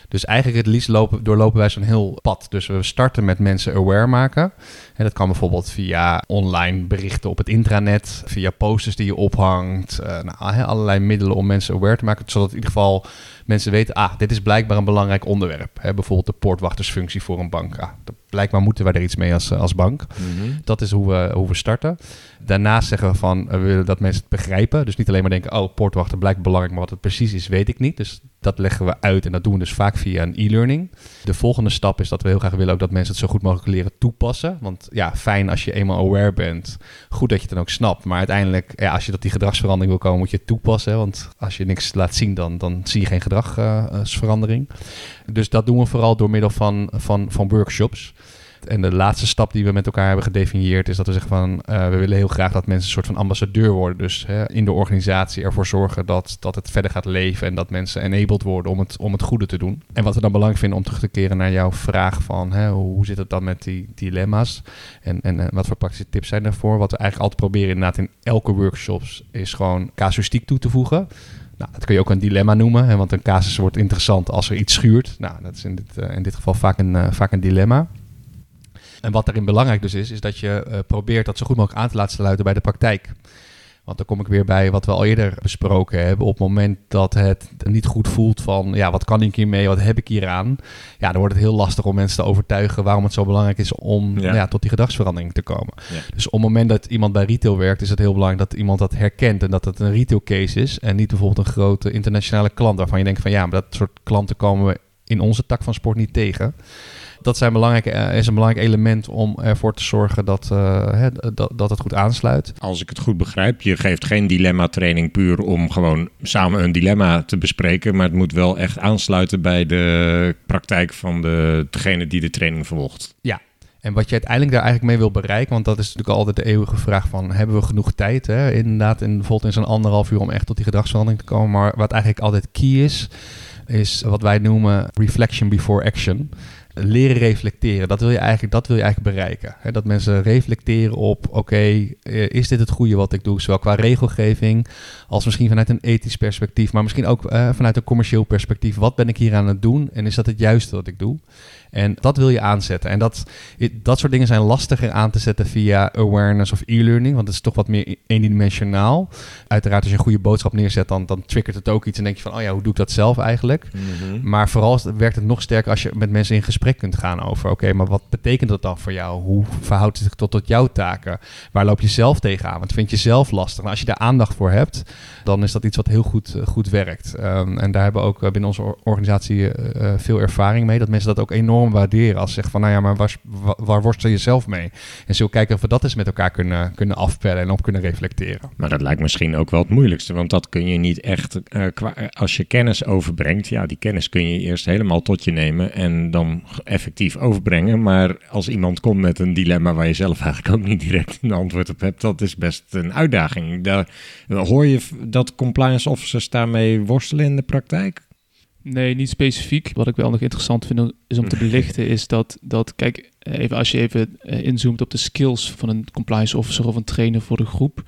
Dus eigenlijk het liefst lopen, doorlopen wij zo'n heel pad. Dus we starten met mensen aware maken. En dat kan bijvoorbeeld via online berichten op het intranet, via posters die je ophangt. Uh, nou, allerlei middelen om mensen aware te maken. Zodat in ieder geval mensen weten, ah, dit is blijkbaar een belangrijk onderwerp. Hè, bijvoorbeeld de poortwachtersfunctie voor een bank. Ah, blijkbaar moeten wij er iets mee als, eh, als bank. Mhm. Dat is hoe we, hoe we starten. Daarnaast zeggen we van, we willen dat mensen het begrijpen. Dus niet alleen maar denken, oh, poortwachter blijkt belangrijk, maar wat het precies is, weet ik niet. Dus dat leggen we uit en dat doen we dus vaak via een e-learning. De volgende stap is dat we heel graag willen ook dat mensen het zo goed mogelijk leren toepassen. Want ja, fijn als je eenmaal aware bent. Goed dat je het dan ook snapt. Maar uiteindelijk, ja, als je tot die gedragsverandering wil komen, moet je het toepassen. Want als je niks laat zien, dan, dan zie je geen gedragsverandering. dus dat doen we vooral door middel van, van, van workshops. En de laatste stap die we met elkaar hebben gedefinieerd is dat we zeggen van uh, we willen heel graag dat mensen een soort van ambassadeur worden. Dus hè, in de organisatie ervoor zorgen dat, dat het verder gaat leven en dat mensen enabled worden om het, om het goede te doen. En wat we dan belangrijk vinden om terug te keren naar jouw vraag van hè, hoe zit het dan met die dilemma's en, en, wat voor praktische tips zijn daarvoor. Wat we eigenlijk altijd proberen inderdaad in elke workshops is gewoon casuïstiek toe te voegen. Nou, dat kun je ook een dilemma noemen, hè, want een casus wordt interessant als er iets schuurt. Nou, dat is in dit, uh, in dit geval vaak een, uh, vaak een dilemma. En wat daarin belangrijk dus is, is dat je uh, probeert dat zo goed mogelijk aan te laten sluiten bij de praktijk. Want dan kom ik weer bij wat we al eerder besproken hebben. Op het moment dat het niet goed voelt van, ja, wat kan ik hiermee, wat heb ik hieraan? Ja, dan wordt het heel lastig om mensen te overtuigen waarom het zo belangrijk is om ja. ja tot die gedragsverandering te komen. Dus op het moment dat iemand bij retail werkt, is het heel belangrijk dat iemand dat herkent en dat het een retail case is en niet bijvoorbeeld een grote internationale klant waarvan je denkt van, ja, maar dat soort klanten komen we in onze tak van sport niet tegen dat zijn belangrijke, uh, is een belangrijk element om ervoor te zorgen dat, uh, dat, dat het goed aansluit. Als ik het goed begrijp, je geeft geen dilemma-training puur om gewoon samen een dilemma te bespreken, maar het moet wel echt aansluiten bij de praktijk van de, degene die de training volgt. Ja, en wat je uiteindelijk daar eigenlijk mee wil bereiken, want dat is natuurlijk altijd de eeuwige vraag van, hebben we genoeg tijd? Hè? Inderdaad, in, bijvoorbeeld in zo'n anderhalf uur om echt tot die gedragsverandering te komen. Maar wat eigenlijk altijd key is, is wat wij noemen reflection before action leren reflecteren. Dat wil je eigenlijk, dat wil je eigenlijk bereiken. dat mensen reflecteren op: oké, eh, is dit het goede wat ik doe? Zowel qua regelgeving als misschien vanuit een ethisch perspectief, maar misschien ook uh, vanuit een commercieel perspectief. Wat ben ik hier aan het doen en is dat het juiste wat ik doe? En dat wil je aanzetten. En dat, dat soort dingen zijn lastiger aan te zetten via awareness of e-learning, want het is toch wat meer eendimensionaal. Uiteraard, als je een goede boodschap neerzet, dan, dan triggert het ook iets en denk je van, oh ja, hoe doe ik dat zelf eigenlijk? Mhm. Maar vooral werkt het nog sterker als je met mensen in gesprek kunt gaan over, oké, maar wat betekent dat dan voor jou? Hoe verhoudt het zich tot, tot jouw taken? Waar loop je zelf tegenaan? Wat vind je zelf lastig? Nou, als je daar aandacht voor hebt, dan is dat iets wat heel goed, eh, goed werkt. Um, en daar hebben we ook eh, binnen onze organisatie uh, veel ervaring mee, dat mensen dat ook enorm waarderen. Als ze zeggen van, nou ja, maar waar, waar worstel je zelf mee? En zo kijken of we dat eens met elkaar kunnen, kunnen afpellen en op kunnen reflecteren. Maar dat lijkt misschien ook wel het moeilijkste, want dat kun je niet echt, uh, als je kennis overbrengt, ja, die kennis kun je eerst helemaal tot je nemen en dan effectief overbrengen. Maar als iemand komt met een dilemma waar je zelf eigenlijk ook niet direct een antwoord op hebt, dat is best een uitdaging. Daar, hoor je dat compliance officers daarmee worstelen in de praktijk? Nee, niet specifiek. Wat ik wel nog interessant vind is om te belichten, is dat, dat kijk, even als je even eh, inzoomt op de skills van een compliance officer of een trainer voor de groep,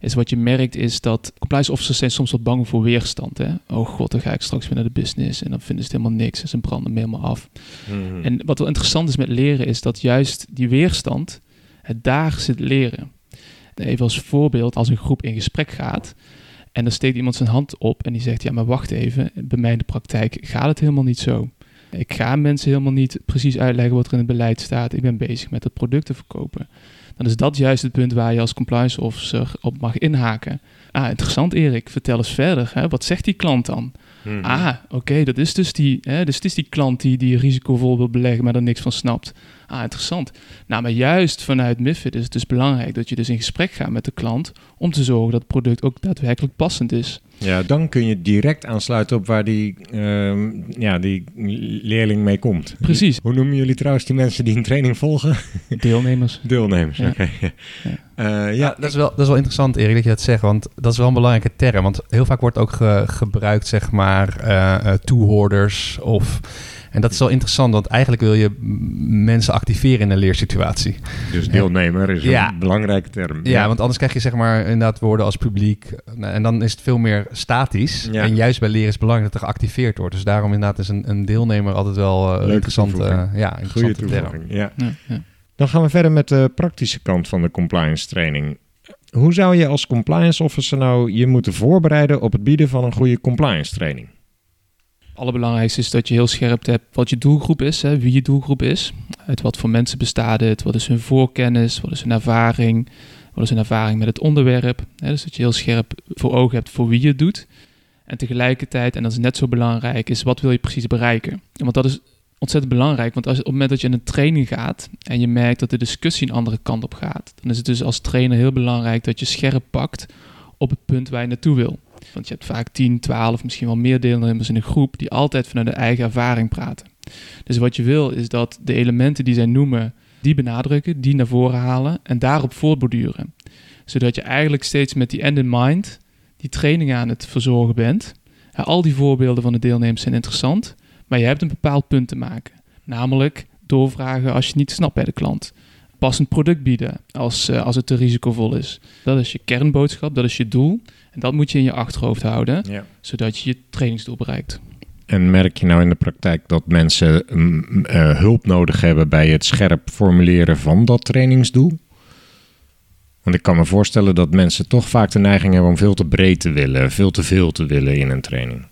is wat je merkt is dat compliance officers zijn soms wat bang voor weerstand. Hè? Oh god, dan ga ik straks weer naar de business en dan vinden ze het helemaal niks en ze branden me helemaal af. Mhm. En wat wel interessant is met leren, is dat juist die weerstand, het daar zit leren. Even als voorbeeld, als een groep in gesprek gaat, en dan steekt iemand zijn hand op en die zegt: Ja, maar wacht even, bij mij in de praktijk gaat het helemaal niet zo. Ik ga mensen helemaal niet precies uitleggen wat er in het beleid staat. Ik ben bezig met het product te verkopen. Dan is dat juist het punt waar je als compliance officer op mag inhaken. Ah, interessant Erik, vertel eens verder. Hè? Wat zegt die klant dan? Mhm. Ah, oké, dat is dus die, hè, dus het is die klant die, die risicovol wil beleggen, maar er niks van snapt. Ah, interessant. Nou, maar juist vanuit MIFID is het dus belangrijk dat je dus in gesprek gaat met de klant om te zorgen dat het product ook daadwerkelijk passend is. Ja, dan kun je direct aansluiten op waar die, ehm, ja, die leerling mee komt. Precies. Hoe noemen jullie trouwens die mensen die een training volgen? Deelnemers. Deelnemers, Ja. oké. Ja. Eh, Ja, dat is, wel, dat is wel interessant, Erik, dat je dat zegt. Want dat is wel een belangrijke term. Want heel vaak wordt ook ge- gebruikt, zeg maar, eh eh, toehoorders. Of, en dat is wel interessant, want eigenlijk wil je mensen activeren in een leersituatie. dus deelnemer is Ja. een belangrijke term. Ja, want anders krijg je zeg maar inderdaad woorden als publiek. Nou, En dan is het veel meer statisch. Ja. En juist bij leren is het belangrijk dat er geactiveerd wordt. Dus daarom inderdaad is een, een deelnemer altijd wel eh, Leuke interessant. toevoeging. eh, ja, Goede interessante term. toevoeging, ja. Ja, ja. Dan gaan we verder met de praktische kant van de compliance training. Hoe zou je als compliance officer nou je moeten voorbereiden op het bieden van een goede compliance training? Allerbelangrijkste is dat je heel scherp hebt wat je doelgroep is, hè, wie je doelgroep is. Uit wat voor mensen bestaat het, wat is hun voorkennis, wat is hun ervaring, wat is hun ervaring met het onderwerp. Hè, dus dat je heel scherp voor ogen hebt voor wie je het doet. En tegelijkertijd, en dat is net zo belangrijk, is wat wil je precies bereiken. Want dat is ontzettend belangrijk, want als, op het moment dat je in een training gaat en je merkt dat de discussie een andere kant op gaat, dan is het dus als trainer heel belangrijk dat je scherp pakt op het punt waar je naartoe wil. Want je hebt vaak 10, 12, misschien wel meer deelnemers in een groep die altijd vanuit hun eigen ervaring praten. Dus wat je wil is dat de elementen die zij noemen, die benadrukken, die naar voren halen en daarop voortborduren. Zodat je eigenlijk steeds met die end in mind die training aan het verzorgen bent. Al die voorbeelden van de deelnemers zijn interessant, maar je hebt een bepaald punt te maken. Namelijk doorvragen als je niet snapt bij de klant. Passend product bieden als, eh, als het te risicovol is. Dat is je kernboodschap, dat is je doel. Dat moet je in je achterhoofd houden, Ja. zodat je je trainingsdoel bereikt. En merk je nou in de praktijk dat mensen mm, eh, hulp nodig hebben bij het scherp formuleren van dat trainingsdoel? Want ik kan me voorstellen dat mensen toch vaak de neiging hebben om veel te breed te willen, veel te veel te willen in een training.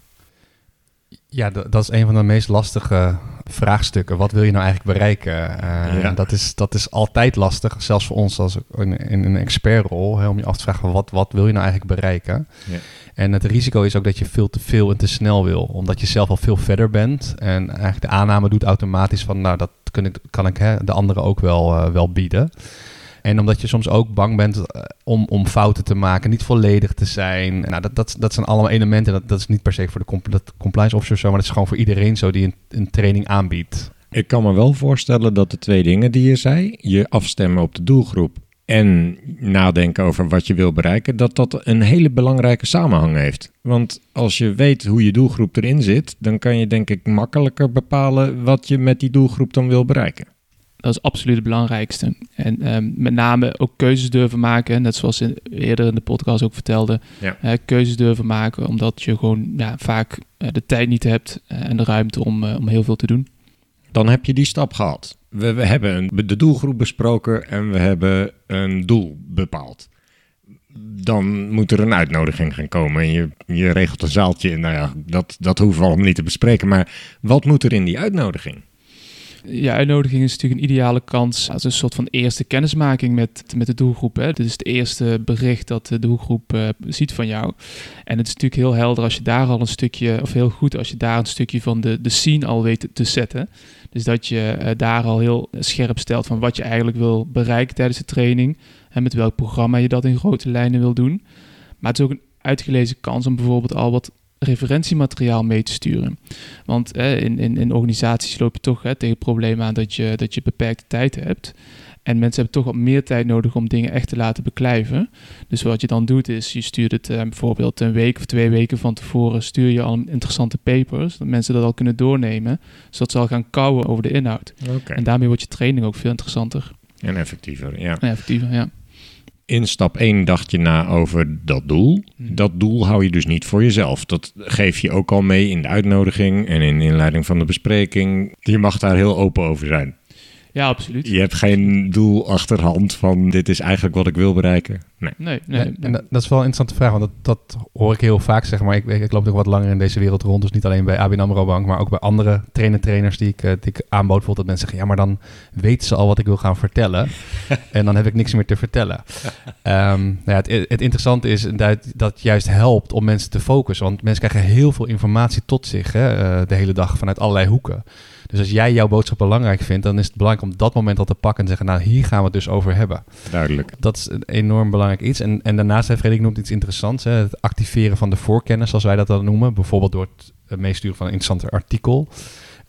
Ja, dat is een van de meest lastige vraagstukken. Wat wil je nou eigenlijk bereiken? Eh, Ja. dat, is, dat is altijd lastig, zelfs voor ons als in, in een expertrol, hè, om je af te vragen wat, wat wil je nou eigenlijk bereiken? Ja. En het risico is ook dat je veel te veel en te snel wil, omdat je zelf al veel verder bent. En eigenlijk de aanname doet automatisch van, nou, dat kan ik, kan ik hè, de anderen ook wel, eh, wel bieden. En omdat je soms ook bang bent eh, om, om fouten te maken, niet volledig te zijn. Nou, dat, dat, dat zijn allemaal elementen. Dat, dat is niet per se voor de compliance officer zo, maar dat is gewoon voor iedereen zo die een, een training aanbiedt. Ik kan me wel voorstellen dat de twee dingen die je zei, je afstemmen op de doelgroep en nadenken over wat je wil bereiken, dat dat een hele belangrijke samenhang heeft. Want als je weet hoe je doelgroep erin zit, dan kan je denk ik makkelijker bepalen wat je met die doelgroep dan wil bereiken. Dat is absoluut het belangrijkste. En ehm, met name ook keuzes durven maken, net zoals in, eerder in de podcast ook vertelde. Ja. keuzes durven maken, omdat je gewoon ja, vaak eh, de tijd niet hebt eh, en de ruimte om, eh, om heel veel te doen. Dan heb je die stap gehad. We, we hebben een, de doelgroep besproken en we hebben een doel bepaald. Dan moet er een uitnodiging gaan komen en je, je regelt een zaaltje. Nou ja, dat, dat hoeven we allemaal niet te bespreken. Maar wat moet er in die uitnodiging? Ja, uitnodiging is natuurlijk een ideale kans als een soort van eerste kennismaking met, met de doelgroep. Hè. Dit is het eerste bericht dat de doelgroep eh, ziet van jou. En het is natuurlijk heel helder als je daar al een stukje, of heel goed als je daar een stukje van de, de scene al weet te zetten. Dus dat je eh, daar al heel scherp stelt van wat je eigenlijk wil bereiken tijdens de training. En met welk programma je dat in grote lijnen wil doen. Maar het is ook een uitgelezen kans om bijvoorbeeld al wat referentiemateriaal mee te sturen. Want in, in, in organisaties loop je toch hè, tegen het probleem aan dat je, dat je beperkte tijd hebt. En mensen hebben toch wat meer tijd nodig om dingen echt te laten beklijven. Dus wat je dan doet is, je stuurt het eh, bijvoorbeeld een week of twee weken van tevoren... stuur je al interessante papers, dat mensen dat al kunnen doornemen... zodat ze al gaan kouwen over de inhoud. Oké. En daarmee wordt je training ook veel interessanter En effectiever, ja. en effectiever. Ja. In stap 1 dacht je na over dat doel. Mhm. Dat doel hou je dus niet voor jezelf. Dat geef je ook al mee in de uitnodiging en in de inleiding van de bespreking. Je mag daar heel open over zijn. Ja, absoluut. Je hebt geen doel achterhand van dit is eigenlijk wat ik wil bereiken. Nee. Nee, nee, En, en dat, dat is wel een interessante vraag, want dat, dat hoor ik heel vaak, zeg maar. Ik, ik loop nog wat langer in deze wereld rond, dus niet alleen bij ABN AMRO Bank, maar ook bij andere trainer-trainers die ik, eh, die ik aanbood. Bijvoorbeeld dat mensen zeggen, ja, maar dan weten ze al wat ik wil gaan vertellen. en dan heb ik niks meer te vertellen. Ehm, nou ja, het, het interessante is dat dat juist helpt om mensen te focussen, want mensen krijgen heel veel informatie tot zich hè, eh, de hele dag vanuit allerlei hoeken. Dus als jij jouw boodschap belangrijk vindt, dan is het belangrijk om dat moment al te pakken en zeggen, nou hier gaan we het dus over hebben. Duidelijk. Dat is een enorm belangrijk iets. En, en daarnaast heeft Frederik noemt iets interessants, hè, het activeren van de voorkennis, zoals wij dat dan noemen. Bijvoorbeeld door het meesturen van een interessant artikel.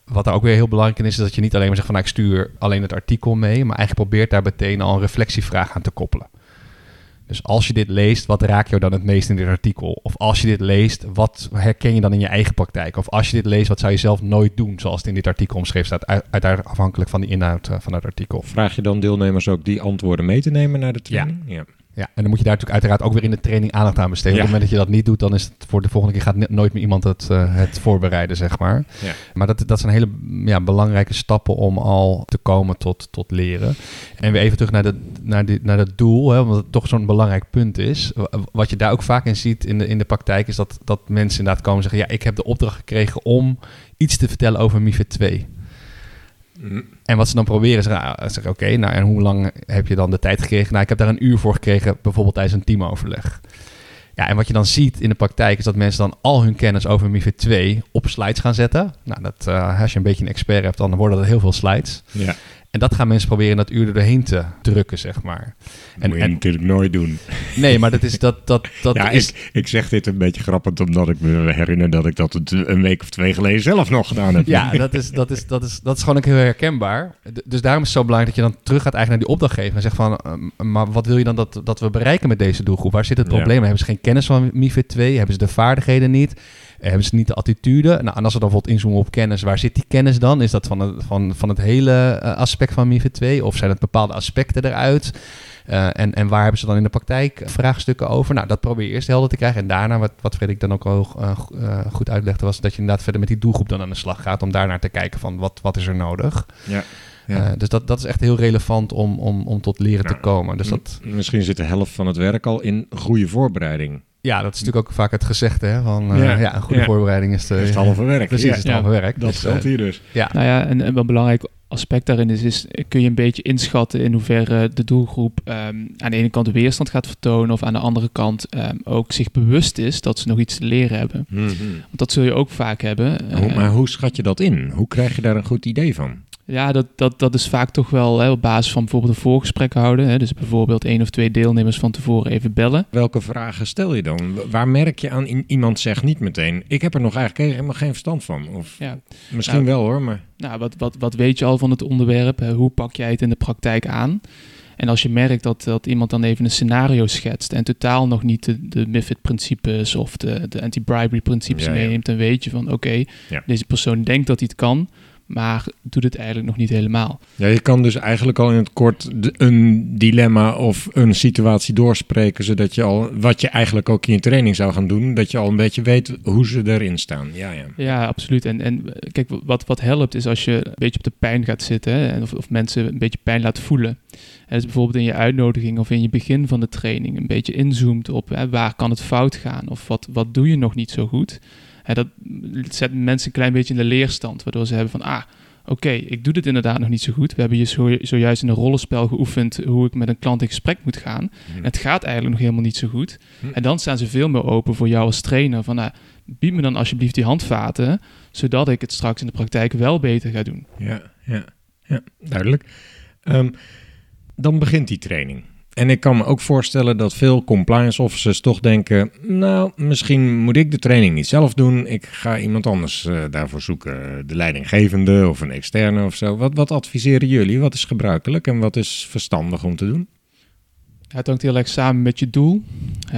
Wat daar ook weer heel belangrijk in is, is dat je niet alleen maar zegt van nou, ik stuur alleen het artikel mee, maar eigenlijk probeert daar meteen al een reflectievraag aan te koppelen. Dus als je dit leest, wat raakt jou dan het meest in dit artikel? Of als je dit leest, wat herken je dan in je eigen praktijk? Of als je dit leest, wat zou je zelf nooit doen, zoals het in dit artikel omschreven staat, uiteraard afhankelijk van de inhoud eh, van het artikel. Vraag je dan deelnemers ook die antwoorden mee te nemen naar de training? Ja. ja. Ja, en dan moet je daar natuurlijk uiteraard ook weer in de training aandacht aan besteden. Op het moment dat je dat niet doet, dan is het voor de volgende keer gaat nooit meer iemand het, uh, het voorbereiden, zeg maar. Ja. Maar dat, dat zijn hele ja, belangrijke stappen om al te komen tot, tot leren. En weer even terug naar, de, naar, die, naar het doel, hè, omdat het toch zo'n belangrijk punt is. Wat je daar ook vaak in ziet in de, in de praktijk, is dat, dat mensen inderdaad komen zeggen... ja, ik heb de opdracht gekregen om iets te vertellen over MIFID 2. En wat ze dan proberen is zeggen, oké, nou en hoe lang heb je dan de tijd gekregen? Nou, ik heb daar een uur voor gekregen, bijvoorbeeld tijdens een teamoverleg. Ja, en wat je dan ziet in de praktijk is dat mensen dan al hun kennis over MIFID 2 op slides gaan zetten. Nou, dat, uh, als je een beetje een expert hebt, dan worden dat heel veel slides. Ja. En dat gaan mensen proberen dat uur er doorheen te drukken, zeg maar. En, moet je natuurlijk nooit doen. Nee, maar dat is... Dat, dat, dat ja, is... Ik, ik zeg dit een beetje grappend, omdat ik me herinner dat ik dat een week of twee geleden zelf nog gedaan heb. Ja, dat is, dat is, dat is, dat is gewoon ook heel herkenbaar. Dus daarom is het zo belangrijk dat je dan terug gaat eigenlijk naar die opdrachtgever en zegt van, ehm, maar wat wil je dan dat, dat we bereiken met deze doelgroep? Waar zit het probleem? Hebben ze geen kennis van MIFID 2? Hebben ze de vaardigheden niet? hebben ze niet de attitude? Nou, en als we dan bijvoorbeeld inzoomen op kennis, waar zit die kennis dan? Is dat van het, van, van het hele uh, aspect van MIFID 2? Of zijn het bepaalde aspecten eruit? Uh, en, en waar hebben ze dan in de praktijk vraagstukken over? Nou, dat probeer je eerst helder te krijgen. En daarna, wat, wat Frederik dan ook al uh, goed uitlegde, was dat je inderdaad verder met die doelgroep dan aan de slag gaat. Om daarnaar te kijken van wat, wat is er nodig. Ja. Ja. Uh, dus dat, dat is echt heel relevant om, om, om tot leren te komen. Dus dat... Misschien zit de helft van het werk al in goede voorbereiding. Ja, dat is natuurlijk ook vaak het gezegde hè, van uh, ja. ja. een goede voorbereiding is, de, is het halve werk. Precies, is het halve werk. Dat dus, hier dus. Ja. Nou ja, en, en wel belangrijk aspect daarin is, is, kun je een beetje inschatten in hoeverre de doelgroep um, aan de ene kant weerstand gaat vertonen of aan de andere kant um, ook zich bewust is dat ze nog iets te leren hebben. Mm -hmm. Want dat zul je ook vaak hebben. Hoe, maar hoe schat je dat in? Hoe krijg je daar een goed idee van? Ja, dat, dat, dat is vaak toch wel hè, op basis van bijvoorbeeld een voorgesprek houden. Hè, dus bijvoorbeeld één of twee deelnemers van tevoren even bellen. Welke vragen stel je dan? Waar merk je aan iemand zegt niet meteen... ik heb er nog eigenlijk helemaal geen verstand van. Of ja. misschien nou, wel hoor, maar... Nou, wat, wat, wat weet je al van het onderwerp? Hè? Hoe pak jij het in de praktijk aan? En als je merkt dat, dat iemand dan even een scenario schetst en totaal nog niet de, de MIFID-principes of de, de anti-bribery-principes ja, meeneemt, dan weet je van oké, okay, deze persoon denkt dat hij het kan, maar doet het eigenlijk nog niet helemaal. Ja, je kan dus eigenlijk al in het kort een dilemma of een situatie doorspreken, zodat je al, wat je eigenlijk ook in je training zou gaan doen, dat je al een beetje weet hoe ze erin staan. Ja, ja. ja absoluut. En, en kijk, wat, wat helpt is als je een beetje op de pijn gaat zitten hè, of, of mensen een beetje pijn laat voelen. En dus bijvoorbeeld in je uitnodiging of in je begin van de training een beetje inzoomt op hè, waar kan het fout gaan of wat, wat doe je nog niet zo goed dat zet mensen een klein beetje in de leerstand, waardoor ze hebben van, ah, oké, ik doe dit inderdaad nog niet zo goed. We hebben hier zo, zojuist in een rollenspel geoefend hoe ik met een klant in gesprek moet gaan. Mhm. Het gaat eigenlijk nog helemaal niet zo goed. Mhm. En dan staan ze veel meer open voor jou als trainer van, nou, bied me dan alsjeblieft die handvaten, zodat ik het straks in de praktijk wel beter ga doen. Ja, ja, ja duidelijk. Um, dan begint die training. En ik kan me ook voorstellen dat veel compliance officers toch denken: Nou, misschien moet ik de training niet zelf doen. Ik ga iemand anders uh, daarvoor zoeken. De leidinggevende of een externe of zo. Wat, wat adviseren jullie? Wat is gebruikelijk en wat is verstandig om te doen? Het hangt heel erg samen met je doel.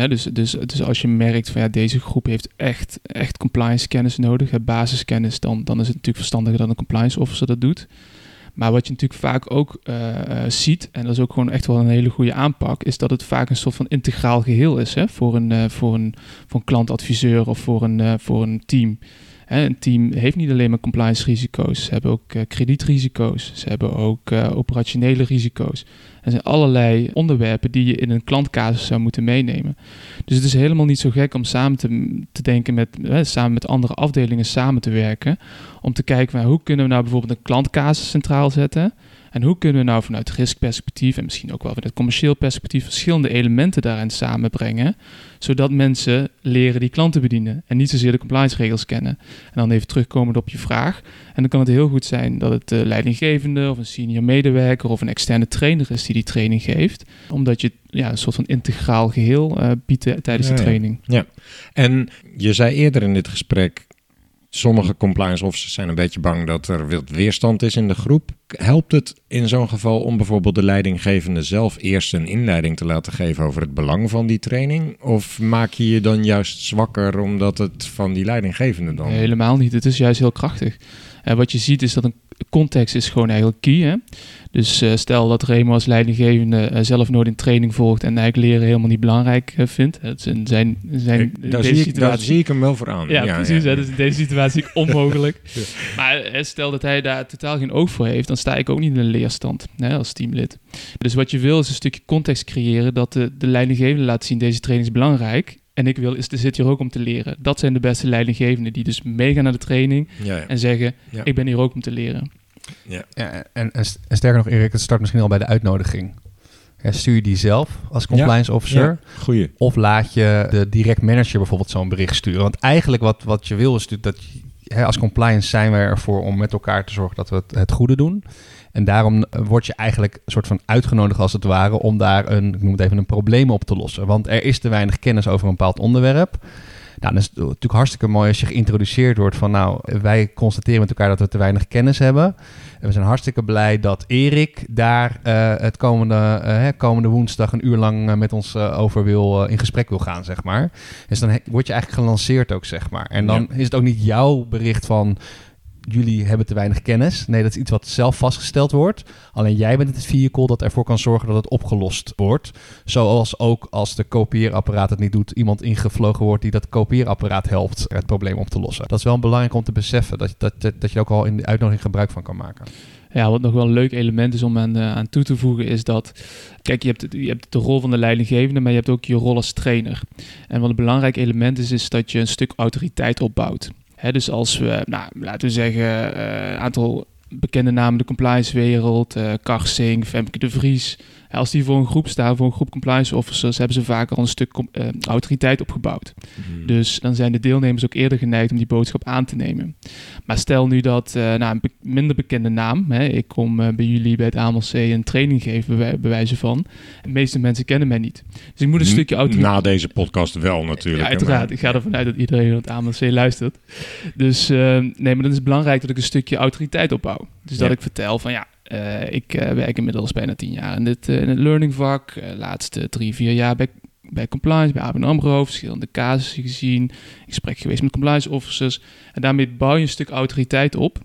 dus, dus, dus als je merkt van ja, deze groep heeft echt, echt compliance kennis nodig, basiskennis, dan, dan is het natuurlijk verstandiger dat een compliance officer dat doet. Maar wat je natuurlijk vaak ook uh, ziet, en dat is ook gewoon echt wel een hele goede aanpak, is dat het vaak een soort van integraal geheel is hè, voor, een, uh, voor, een, voor klantadviseur of voor een, voor een team. Hè, een team heeft niet alleen maar compliance risico's, ze hebben ook kredietrisico's, ze hebben ook operationele risico's. Er zijn allerlei onderwerpen die je in een klantcasus zou moeten meenemen. Dus het is helemaal niet zo gek om samen te, denken met, samen met andere afdelingen samen te werken. Om te kijken, hoe kunnen we nou bijvoorbeeld een klantcasus centraal zetten? En hoe kunnen we nou vanuit riskperspectief en misschien ook wel vanuit commercieel perspectief verschillende elementen daarin samenbrengen, zodat mensen leren die klanten bedienen en niet zozeer de compliance regels kennen. En dan even terugkomend op je vraag. En dan kan het heel goed zijn dat het de leidinggevende of een senior medewerker of een externe trainer is die die training geeft, omdat je ja, een soort van integraal geheel uh, biedt tijdens Ja, de ja. training. Ja, en je zei eerder in dit gesprek, sommige compliance officers zijn een beetje bang dat er wat weerstand is in de groep. Helpt het in zo'n geval om bijvoorbeeld de leidinggevende zelf eerst een inleiding te laten geven over het belang van die training? Of maak je je dan juist zwakker omdat het van die leidinggevende dan... Helemaal niet. Het is juist heel krachtig. En wat je ziet is dat een context is gewoon eigenlijk key. Hè? Dus eh, stel dat Remo als leidinggevende eh, zelf nooit een training volgt en eigenlijk leren helemaal niet belangrijk eh, vindt. In zijn, zijn Ik- in daar, deze zie ik, daar situatie. zie ik hem wel voor aan. Ja, precies. Hè? Dus in deze situatie onmogelijk. Maar eh, stel dat hij daar totaal geen oog voor heeft, dan sta ik ook niet in een leerstand hè, als teamlid. Dus wat je wil is een stukje context creëren dat de, de leidinggevende laat zien deze training is belangrijk. En ik wil, is, zit hier ook om te leren. Dat zijn de beste leidinggevenden die dus meegaan naar de training Ja, ja. en zeggen: Ja. Ik ben hier ook om te leren. Ja, en, en, en sterker nog, Erik, het start misschien al bij de uitnodiging. Ja, stuur je die zelf als compliance officer? Ja, goeie. Of laat je de direct manager bijvoorbeeld zo'n bericht sturen? Want eigenlijk wat, wat je wil is natuurlijk dat je, hè, als compliance zijn we ervoor om met elkaar te zorgen dat we het, het goede doen. En daarom word je eigenlijk een soort van uitgenodigd als het ware om daar een, ik noem het even, een probleem op te lossen. Want er is te weinig kennis over een bepaald onderwerp. Nou, dan is het natuurlijk hartstikke mooi als je geïntroduceerd wordt van nou, wij constateren met elkaar dat we te weinig kennis hebben. En we zijn hartstikke blij dat Erik daar eh, het komende, eh, komende woensdag een uur lang eh, met ons over wil, in gesprek wil gaan, zeg maar. Dus dan word je eigenlijk gelanceerd ook, zeg maar. En dan is het ook niet jouw bericht van jullie hebben te weinig kennis. Nee, dat is iets wat zelf vastgesteld wordt. Alleen jij bent het vehicle dat ervoor kan zorgen dat het opgelost wordt. Zoals ook als de kopieerapparaat het niet doet, iemand ingevlogen wordt die dat kopieerapparaat helpt het probleem op te lossen. Dat is wel belangrijk om te beseffen, dat, dat, dat, je ook al in de uitnodiging gebruik van kan maken. Ja, wat nog wel een leuk element is om aan, eh, aan toe te voegen, is dat. Kijk, je hebt, je hebt de rol van de leidinggevende, maar je hebt ook je rol als trainer. En wat een belangrijk element is, is dat je een stuk autoriteit opbouwt. Dus als we, nou, laten we zeggen, eh, een aantal bekende namen de compliance-wereld, eh Karsing, Femke de Vries. Als die voor een groep staan, voor een groep compliance officers, hebben ze vaak al een stuk eh, autoriteit opgebouwd. Dus dan zijn de deelnemers ook eerder geneigd om die boodschap aan te nemen. Maar stel nu dat eh, nou, een be- minder bekende naam, hè, ik kom eh, bij jullie bij het AMLC een training geven, bij, bij wijze van. De meeste mensen kennen mij niet. Dus ik moet een stukje autoriteit. Na deze podcast wel natuurlijk. Ja, uiteraard. maar- Ik ga ervan uit dat iedereen het AMLC luistert. Dus nee, maar dan is het belangrijk dat ik een stukje autoriteit opbouw. Dus dat ik vertel van ja, eh, ik eh, werk inmiddels bijna tien jaar in, dit, in het learning vak. Laatste drie, vier jaar bij, bij compliance, bij ABN AMRO. Verschillende casussen gezien. In gesprek geweest met compliance officers. En daarmee bouw je een stuk autoriteit op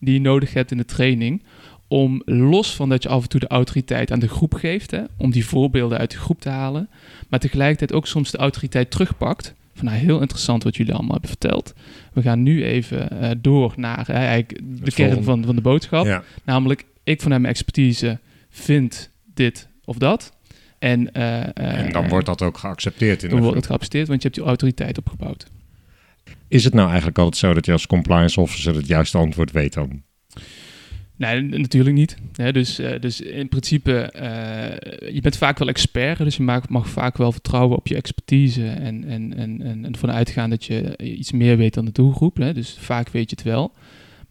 die je nodig hebt in de training. Om los van dat je af en toe de autoriteit aan de groep geeft, hè, om die voorbeelden uit de groep te halen, maar tegelijkertijd ook soms de autoriteit terugpakt. Van nou, heel interessant wat jullie allemaal hebben verteld. We gaan nu even door naar eigenlijk de kern van, van de boodschap. Ja. Namelijk, ik vanuit mijn expertise vind dit of dat. En, eh, eh, En dan wordt dat ook geaccepteerd in dan de wordt het geaccepteerd, want je hebt die autoriteit opgebouwd. Is het nou eigenlijk altijd zo dat je als compliance officer het juiste antwoord weet dan? Nee, natuurlijk niet. Dus, eh, dus in principe, je bent vaak wel expert, dus je mag, mag vaak wel vertrouwen op je expertise en, en, en, en, en ervan uitgaan dat je iets meer weet dan de doelgroep. Hè, dus vaak weet je het wel.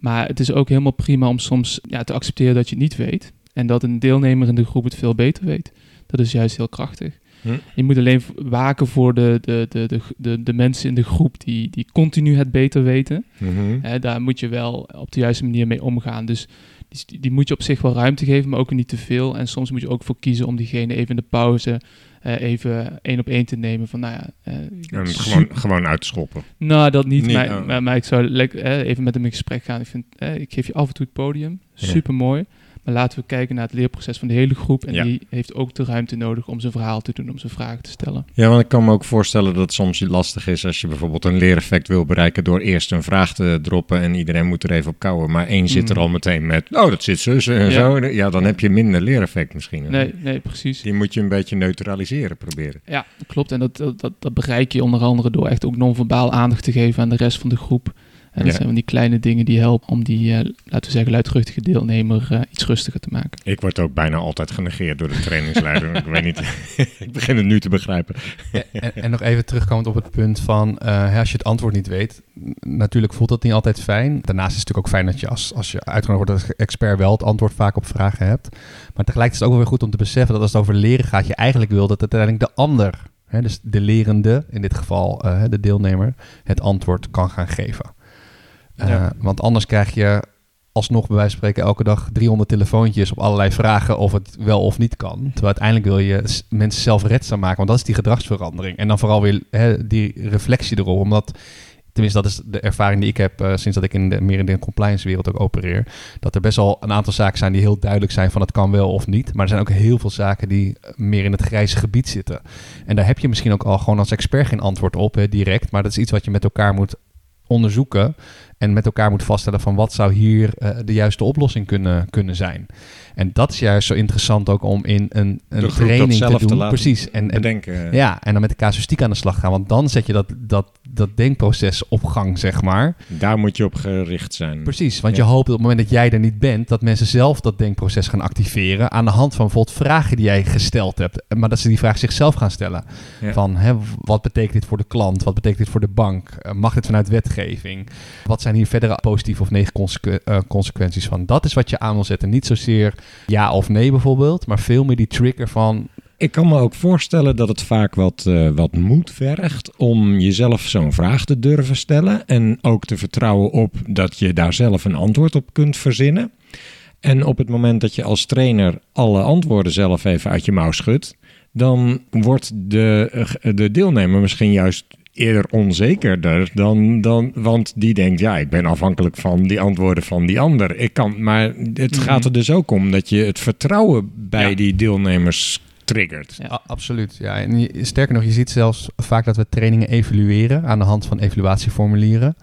Maar het is ook helemaal prima om soms ja, te accepteren dat je het niet weet. En dat een deelnemer in de groep het veel beter weet. Dat is juist heel krachtig. Hm. Je moet alleen waken voor de, de, de, de, de, de mensen in de groep die, die continu het beter weten. Mhm. Daar moet je wel op de juiste manier mee omgaan. Dus die, die moet je op zich wel ruimte geven, maar ook niet te veel. En soms moet je ook voor kiezen om diegene even in de pauze eh, even één op één te nemen. Van nou ja, En su- gewoon, gewoon uitschoppen. nou, dat niet. Niet, maar, maar, maar ik zou lekker eh, even met hem in gesprek gaan. Ik, vind, ik geef je af en toe het podium. Super mooi. Maar laten we kijken naar het leerproces van de hele groep. En Ja. die heeft ook de ruimte nodig om zijn verhaal te doen, om zijn vragen te stellen. Ja, want ik kan me ook voorstellen dat het soms lastig is als je bijvoorbeeld een leereffect wil bereiken door eerst een vraag te droppen en iedereen moet er even op kouwen. Maar één zit er Mm. al meteen met, oh dat zit zus en Ja. zo. Ja, dan heb je minder leereffect misschien. Nee, nee, precies. Die moet je een beetje neutraliseren proberen. Ja, klopt. En dat, dat, dat bereik je onder andere door echt ook non-verbaal aandacht te geven aan de rest van de groep. En dat Ja. zijn van die kleine dingen die helpen om die, eh, laten we zeggen, luidruchtige deelnemer eh, iets rustiger te maken. Ik word ook bijna altijd genegeerd door de trainingsleider. ik weet niet, ik begin het nu te begrijpen. en, en nog even terugkomend op het punt van eh, als je het antwoord niet weet, natuurlijk voelt dat niet altijd fijn. Daarnaast is het natuurlijk ook fijn dat je als, als je uitgenodigd wordt als expert wel het antwoord vaak op vragen hebt. Maar tegelijkertijd is het ook wel weer goed om te beseffen dat als het over leren gaat, je eigenlijk wil dat uiteindelijk de ander, hè, dus de lerende, in dit geval eh, de deelnemer, het antwoord kan gaan geven. Eh, Ja. Want anders krijg je alsnog bij wijze van spreken elke dag 300 telefoontjes op allerlei vragen of het wel of niet kan. Terwijl uiteindelijk wil je mensen zelfredzaam maken, want dat is die gedragsverandering. En dan vooral weer hè, die reflectie erop, omdat... Tenminste, dat is de ervaring die ik heb eh, sinds dat ik in de, meer in de compliance wereld ook opereer. Dat er best wel een aantal zaken zijn die heel duidelijk zijn van het kan wel of niet. Maar er zijn ook heel veel zaken die eh, meer in het grijze gebied zitten. En daar heb je misschien ook al gewoon als expert geen antwoord op, hè, direct. Maar dat is iets wat je met elkaar moet onderzoeken. En met elkaar moet vaststellen van wat zou hier eh, de juiste oplossing kunnen, kunnen zijn. En dat is juist zo interessant ook om in een, een training te doen. Precies. En, en, Bedenken. ja, en dan met de casuïstiek aan de slag gaan. Want dan zet je dat, dat, dat denkproces op gang, zeg maar. Daar moet je op gericht zijn. Precies, want Ja. je hoopt op het moment dat jij er niet bent, dat mensen zelf dat denkproces gaan activeren aan de hand van bijvoorbeeld vragen die jij gesteld hebt. Maar dat ze die vraag zichzelf gaan stellen. Ja. Van hè, wat betekent dit voor de klant? Wat betekent dit voor de bank? Eh, mag dit vanuit wetgeving? Wat zijn hier verdere positieve of negatieve eh, consequenties van? Dat is wat je aan wil zetten. Niet zozeer ja of nee bijvoorbeeld, maar veel meer die trigger van Ik kan me ook voorstellen dat het vaak wat, eh, wat moed vergt om jezelf zo'n vraag te durven stellen. En ook te vertrouwen op dat je daar zelf een antwoord op kunt verzinnen. En op het moment dat je als trainer alle antwoorden zelf even uit je mouw schudt, dan wordt de, eh, de deelnemer misschien juist eerder onzekerder dan, dan, want die denkt, ja, ik ben afhankelijk van die antwoorden van die ander. Ik kan, maar het Mhm. gaat er dus ook om dat je het vertrouwen bij Ja. die deelnemers triggert. Ja. A- absoluut, ja. En je- sterker nog, je ziet zelfs vaak dat we trainingen evalueren aan de hand van evaluatieformulieren.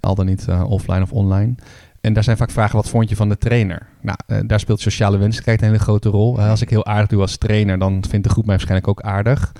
Al dan niet eh, offline of online. En daar zijn vaak vragen, wat vond je van de trainer? Nou, eh, daar speelt sociale wenselijkheid een hele grote rol. Eh, als ik heel aardig doe als trainer, dan vindt de groep mij waarschijnlijk ook aardig.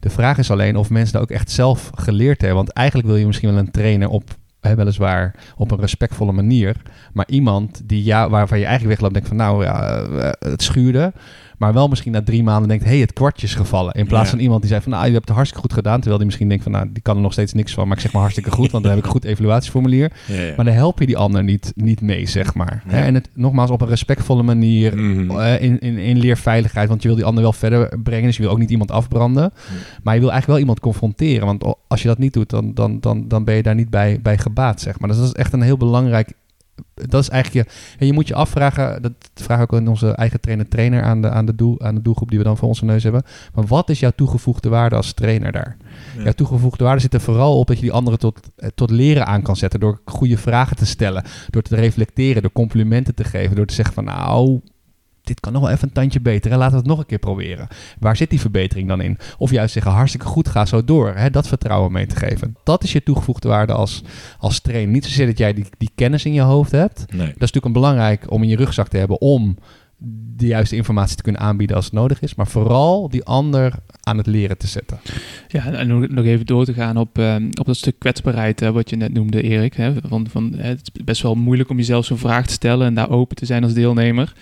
De vraag is alleen of mensen dat ook echt zelf geleerd hebben. Want eigenlijk wil je misschien wel een trainer op, hè, weliswaar op een respectvolle manier. Maar iemand die ja, waarvan je eigenlijk wegloopt denkt van nou, ja, het schuurde. Maar wel misschien na drie maanden denkt, hé, hey, het kwartje is gevallen. In plaats Ja. van iemand die zei van, nou, je hebt het hartstikke goed gedaan. Terwijl die misschien denkt van, nou, die kan er nog steeds niks van. Maar ik zeg maar hartstikke goed, want dan heb ik een goed evaluatieformulier. Ja, ja. Maar dan help je die ander niet, niet mee, zeg maar. Hè, En het nogmaals op een respectvolle manier, Mhm. eh, in, in, in leerveiligheid. Want je wil die ander wel verder brengen, dus je wil ook niet iemand afbranden. Maar je wil eigenlijk wel iemand confronteren. Want als je dat niet doet, dan, dan, dan, dan ben je daar niet bij, bij gebaat, zeg maar. Dus dat is echt een heel belangrijk... Dat is eigenlijk je... En je moet je afvragen, dat vragen we ook in onze eigen trainer-trainer aan de, aan, de doel, aan de doelgroep die we dan voor onze neus hebben. Maar wat is jouw toegevoegde waarde als trainer daar? Ja. Jouw toegevoegde waarde zit er vooral op dat je die anderen tot, eh, tot leren aan kan zetten. Door goede vragen te stellen, door te reflecteren, door complimenten te geven. Door te zeggen van nou, dit kan nog wel even een tandje beter. En laten we het nog een keer proberen. Waar zit die verbetering dan in? Of juist zeggen hartstikke goed, ga zo door. Hè, dat vertrouwen mee te geven. Dat is je toegevoegde waarde als, als trainer. Niet zozeer dat jij die, die kennis in je hoofd hebt. Nee. Dat is natuurlijk een belangrijk om in je rugzak te hebben om de juiste informatie te kunnen aanbieden als het nodig is. Maar vooral die ander aan het leren te zetten. Ja, en nog, even door te gaan op, ehm, op dat stuk kwetsbaarheid, wat je net noemde, Erik. Hè, van, van, het is best wel moeilijk om jezelf zo'n vraag te stellen en daar open te zijn als deelnemer.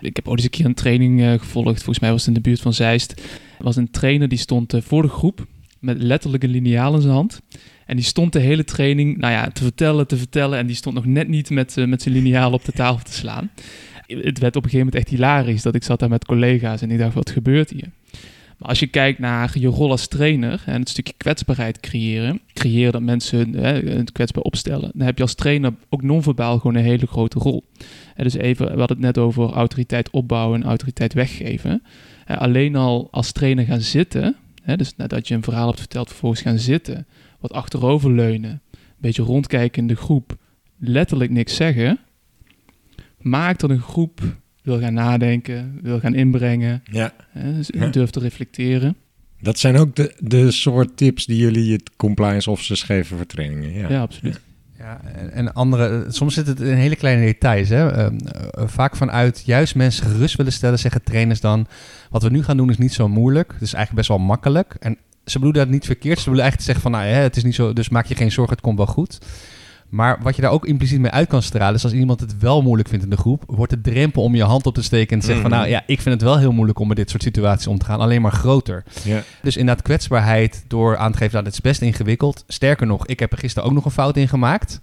Ik heb ooit eens een keer een training eh, gevolgd, volgens mij was het in de buurt van Zeist. Er was een trainer die stond eh, voor de groep met letterlijk een liniaal in zijn hand. En die stond de hele training, nou ja, te vertellen, te vertellen. En die stond nog net niet met, eh, met zijn liniaal op de tafel te slaan. Het werd op een gegeven moment echt hilarisch dat ik zat daar met collega's en ik dacht, wat gebeurt hier? Maar als je kijkt naar je rol als trainer en het stukje kwetsbaarheid creëren, creëren dat mensen het kwetsbaar opstellen, dan heb je als trainer ook non-verbaal gewoon een hele grote rol. Dus even, we hadden het net over autoriteit opbouwen en autoriteit weggeven. Eh, alleen al als trainer gaan zitten, hè, dus nadat je een verhaal hebt verteld, vervolgens gaan zitten, wat achteroverleunen, een beetje rondkijken in de groep, letterlijk niks zeggen, maakt dat een groep wil gaan nadenken, wil gaan inbrengen, Ja. hè, dus Ja. durft te reflecteren. Dat zijn ook de, de soort tips die jullie het compliance officers geven voor trainingen. Ja. Ja, absoluut. Ja, en, en andere, soms zit het in hele kleine details. Hè? Ehm, eh, vaak vanuit juist mensen gerust willen stellen, zeggen trainers dan: wat we nu gaan doen is niet zo moeilijk. Het is eigenlijk best wel makkelijk. En ze bedoelen dat niet verkeerd. Ze willen eigenlijk zeggen van, nou ja, het is niet zo, dus maak je geen zorgen, het komt wel goed. Maar wat je daar ook impliciet mee uit kan stralen, is als iemand het wel moeilijk vindt in de groep, wordt de drempel om je hand op te steken en te zeggen van Mhm. nou ja, ik vind het wel heel moeilijk om met dit soort situaties om te gaan, alleen maar groter. Ja. Dus inderdaad kwetsbaarheid door aan te geven dat het is best ingewikkeld. Sterker nog, ik heb er gisteren ook nog een fout in gemaakt.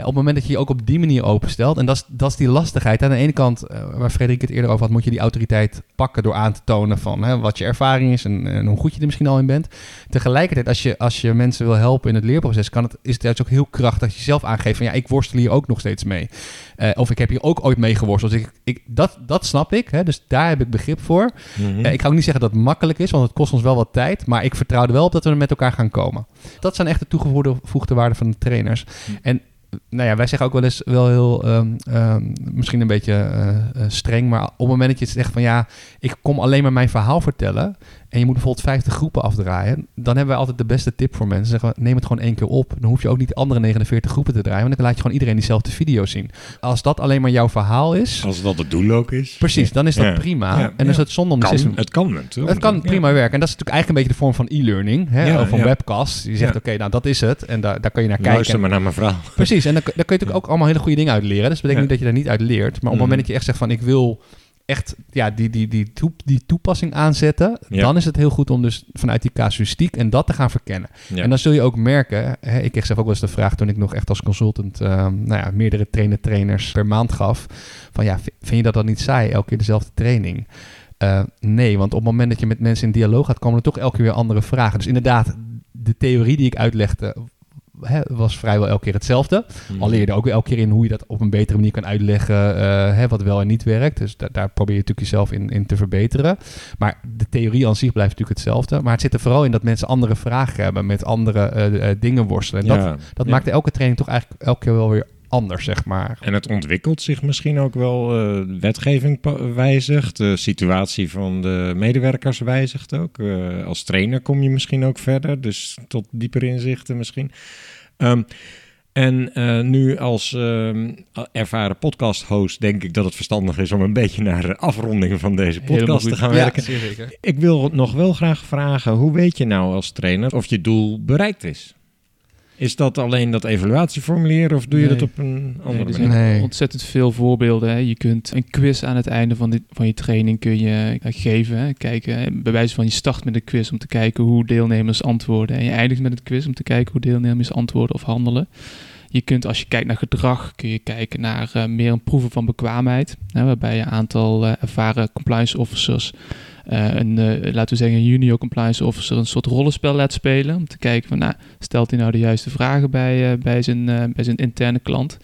Op het moment dat je je ook op die manier openstelt, en dat is, dat is die lastigheid. Aan de ene kant, eh, waar Frederik het eerder over had, moet je die autoriteit pakken door aan te tonen van hè, wat je ervaring is en, en hoe goed je er misschien al in bent. Tegelijkertijd, als je, als je mensen wil helpen in het leerproces, kan het, is het juist ook heel krachtig dat je zelf aangeeft van ja, ik worstel hier ook nog steeds mee. Eh, of ik heb hier ook ooit mee geworsteld. Dus ik, ik, dat, dat snap ik, hè, dus daar heb ik begrip voor. Mhm. Eh, ik ga ook niet zeggen dat het makkelijk is, want het kost ons wel wat tijd. Maar ik vertrouw er wel op dat we er met elkaar gaan komen. Dat zijn echt de toegevoegde waarden van de trainers. En nou ja, wij zeggen ook wel eens wel heel, ehm, ehm, misschien een beetje eh, eh, streng, maar op het moment dat je zegt van ja, ik kom alleen maar mijn verhaal vertellen en je moet bijvoorbeeld 50 groepen afdraaien, dan hebben wij altijd de beste tip voor mensen. Zeggen we, neem het gewoon één keer op. Dan hoef je ook niet de andere 49 groepen te draaien, want dan laat je gewoon iedereen diezelfde video zien. Als dat alleen maar jouw verhaal is, Als dat het doel ook is. precies, dan is dat Ja. prima. Ja, en dan is het zonde om Kan, system... het kan natuurlijk. Het kan prima werken. En dat is natuurlijk eigenlijk een beetje de vorm van e-learning. Hè? Ja. webcast. Je zegt, oké, nou dat is het. En daar, daar kan je naar kijken. Luister maar naar mijn verhaal. Precies. En dan, dan kun je natuurlijk ook allemaal hele goede dingen uit leren. Dus dat betekent niet dat je daar niet uit leert. Maar op het moment Mhm. dat je echt zegt van, ik wil echt ja, die, die, die, die toepassing aanzetten. Ja. Dan is het heel goed om dus vanuit die casuïstiek en dat te gaan verkennen. Ja. En dan zul je ook merken, hè, ik kreeg zelf ook wel eens de vraag toen ik nog echt als consultant ehm, nou ja, meerdere trainer-trainers per maand gaf. Van ja, vind je dat dan niet saai, elke keer dezelfde training? Eh, nee, want op het moment dat je met mensen in dialoog gaat, komen er toch elke keer weer andere vragen. Dus inderdaad, de theorie die ik uitlegde hè, was vrijwel elke keer hetzelfde. Mhm. Al leer je er ook weer elke keer in hoe je dat op een betere manier kan uitleggen, eh, hè, wat wel en niet werkt. Dus da- daar probeer je natuurlijk jezelf in, in te verbeteren. Maar de theorie aan zich blijft natuurlijk hetzelfde. Maar het zit er vooral in dat mensen andere vragen hebben, met andere eh, eh, dingen worstelen. En dat, Ja. dat Ja. maakt elke training toch eigenlijk elke keer wel weer anders, zeg maar. En het ontwikkelt zich misschien ook wel. eh, wetgeving wijzigt. De situatie van de medewerkers wijzigt ook. Eh, als trainer kom je misschien ook verder. Dus tot dieper inzichten misschien. Ehm, en eh, nu als ehm, ervaren podcast-host denk ik dat het verstandig is om een beetje naar de afronding van deze podcast te gaan werken. zeker. Ik wil nog wel graag vragen, hoe weet je nou als trainer of je doel bereikt is? Is dat alleen dat evaluatieformulier of doe je Nee. dat op een andere Nee, er manier? zijn Nee. ontzettend veel voorbeelden. Hè. Je kunt een quiz aan het einde van, dit, van je training kun je eh, geven. Hè. Kijken, hè. bij wijze van je start met een quiz om te kijken hoe deelnemers antwoorden. En je eindigt met een quiz om te kijken hoe deelnemers antwoorden of handelen. Je kunt, als je kijkt naar gedrag, kun je kijken naar eh, meer een proeven van bekwaamheid. Hè, waarbij je een aantal eh, ervaren compliance officers, een, eh, laten we zeggen een junior compliance officer, een soort rollenspel laat spelen. Om te kijken van, nou, stelt hij nou de juiste vragen bij, eh, bij, zijn, eh, bij zijn interne klant.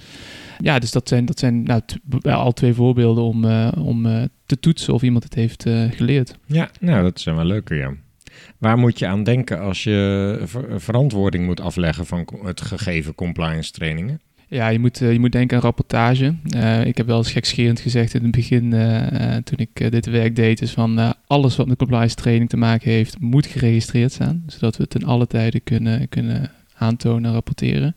Ja, dus dat zijn, dat zijn nou, al twee voorbeelden om, eh, om eh, te toetsen of iemand het heeft eh, geleerd. Ja, nou, dat zijn wel leuke, ja. Waar moet je aan denken als je ver- verantwoording moet afleggen van het gegeven compliance trainingen? Ja, je moet, eh, je moet denken aan rapportage. Eh, ik heb wel eens gekscherend gezegd in het begin, eh, toen ik dit werk deed, is van alles wat met compliance training te maken heeft, moet geregistreerd staan. Zodat we het ten alle tijden kunnen, kunnen aantonen en rapporteren.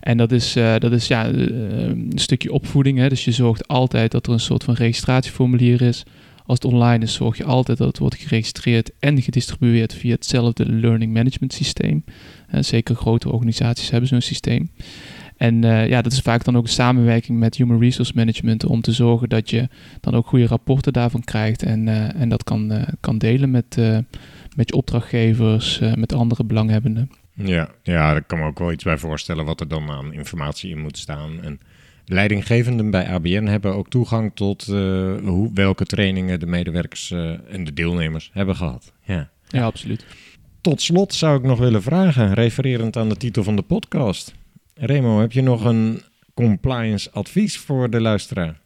En dat is, dat is ja, een stukje opvoeding. Hè? Dus je zorgt altijd dat er een soort van registratieformulier is. Als het online is, zorg je altijd dat het wordt geregistreerd en gedistribueerd via hetzelfde learning management systeem. Zeker grote organisaties hebben zo'n systeem. En eh, ja, dat is vaak dan ook een samenwerking met Human Resource Management om te zorgen dat je dan ook goede rapporten daarvan krijgt en, eh, en dat kan, eh, kan delen met, met je opdrachtgevers, met andere belanghebbenden. Ja, ja, daar kan me ook wel iets bij voorstellen wat er dan aan informatie in moet staan. En leidinggevenden bij ABN hebben ook toegang tot hoe, welke trainingen de medewerkers en de deelnemers hebben gehad. Ja. Ja, absoluut. Tot slot zou ik nog willen vragen, refererend aan de titel van de podcast. Remo, heb je nog een compliance advies voor de luisteraar?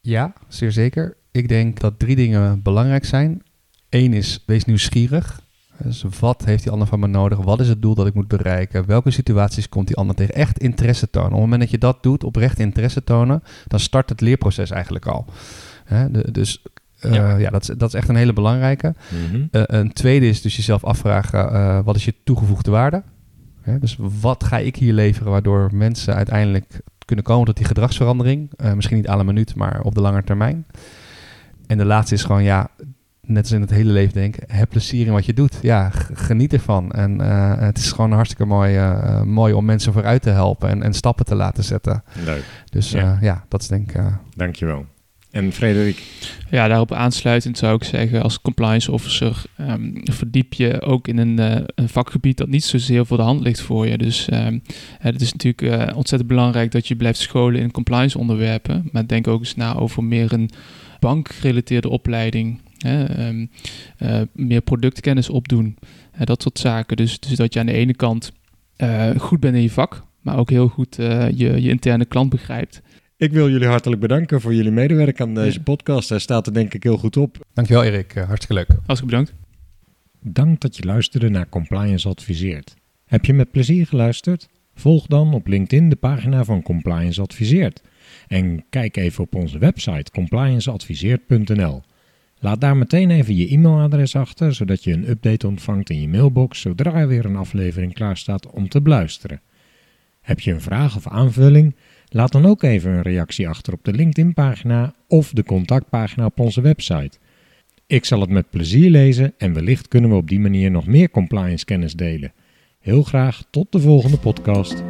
Ja, zeer zeker. Ik denk dat drie dingen belangrijk zijn. Eén is, wees nieuwsgierig. Dus wat heeft die ander van me nodig? Wat is het doel dat ik moet bereiken? Welke situaties komt die ander tegen? Echt interesse tonen. Op het moment dat je dat doet, oprecht interesse tonen, dan start het leerproces eigenlijk al. De- dus eh, Ja. ja, dat, is, dat is echt een hele belangrijke. Eh, een tweede is dus jezelf afvragen, eh, wat is je toegevoegde waarde? Hè, dus wat ga ik hier leveren waardoor mensen uiteindelijk kunnen komen tot die gedragsverandering? Eh, misschien niet aan een minuut, maar op de lange termijn. En de laatste is gewoon, ja, net als in het hele leven denk, heb plezier in wat je doet. Ja, geniet ervan. En uh, het is gewoon hartstikke mooi, uh, mooi om mensen vooruit te helpen en, en stappen te laten zetten. Leuk. Dus ja, ja dat is denk ik... Dankjewel. En Frederik? Ja, daarop aansluitend zou ik zeggen, als compliance officer um, verdiep je ook in een, uh, een, vakgebied dat niet zozeer voor de hand ligt voor je. Dus um, het is natuurlijk uh, ontzettend belangrijk dat je blijft scholen in compliance onderwerpen. Maar denk ook eens na over meer een bankgerelateerde opleiding. Hè, um, uh, meer productkennis opdoen. dat soort zaken. Dus, dus dat je aan de ene kant goed bent in je vak, maar ook heel goed je, je interne klant begrijpt. Ik wil jullie hartelijk bedanken voor jullie medewerking aan deze podcast. Hij staat er denk ik heel goed op. Dankjewel Erik, uh, hartstikke leuk. Hartstikke bedankt. Dank dat je luisterde naar Compliance Adviseert. Heb je met plezier geluisterd? Volg dan op LinkedIn de pagina van Compliance Adviseert. En kijk even op onze website complianceadviseert.nl. Laat daar meteen even je e-mailadres achter, zodat je een update ontvangt in je mailbox zodra er weer een aflevering klaar staat om te beluisteren. Heb je een vraag of aanvulling? Laat dan ook even een reactie achter op de LinkedIn-pagina of de contactpagina op onze website. Ik zal het met plezier lezen en wellicht kunnen we op die manier nog meer compliance kennis delen. Heel graag tot de volgende podcast.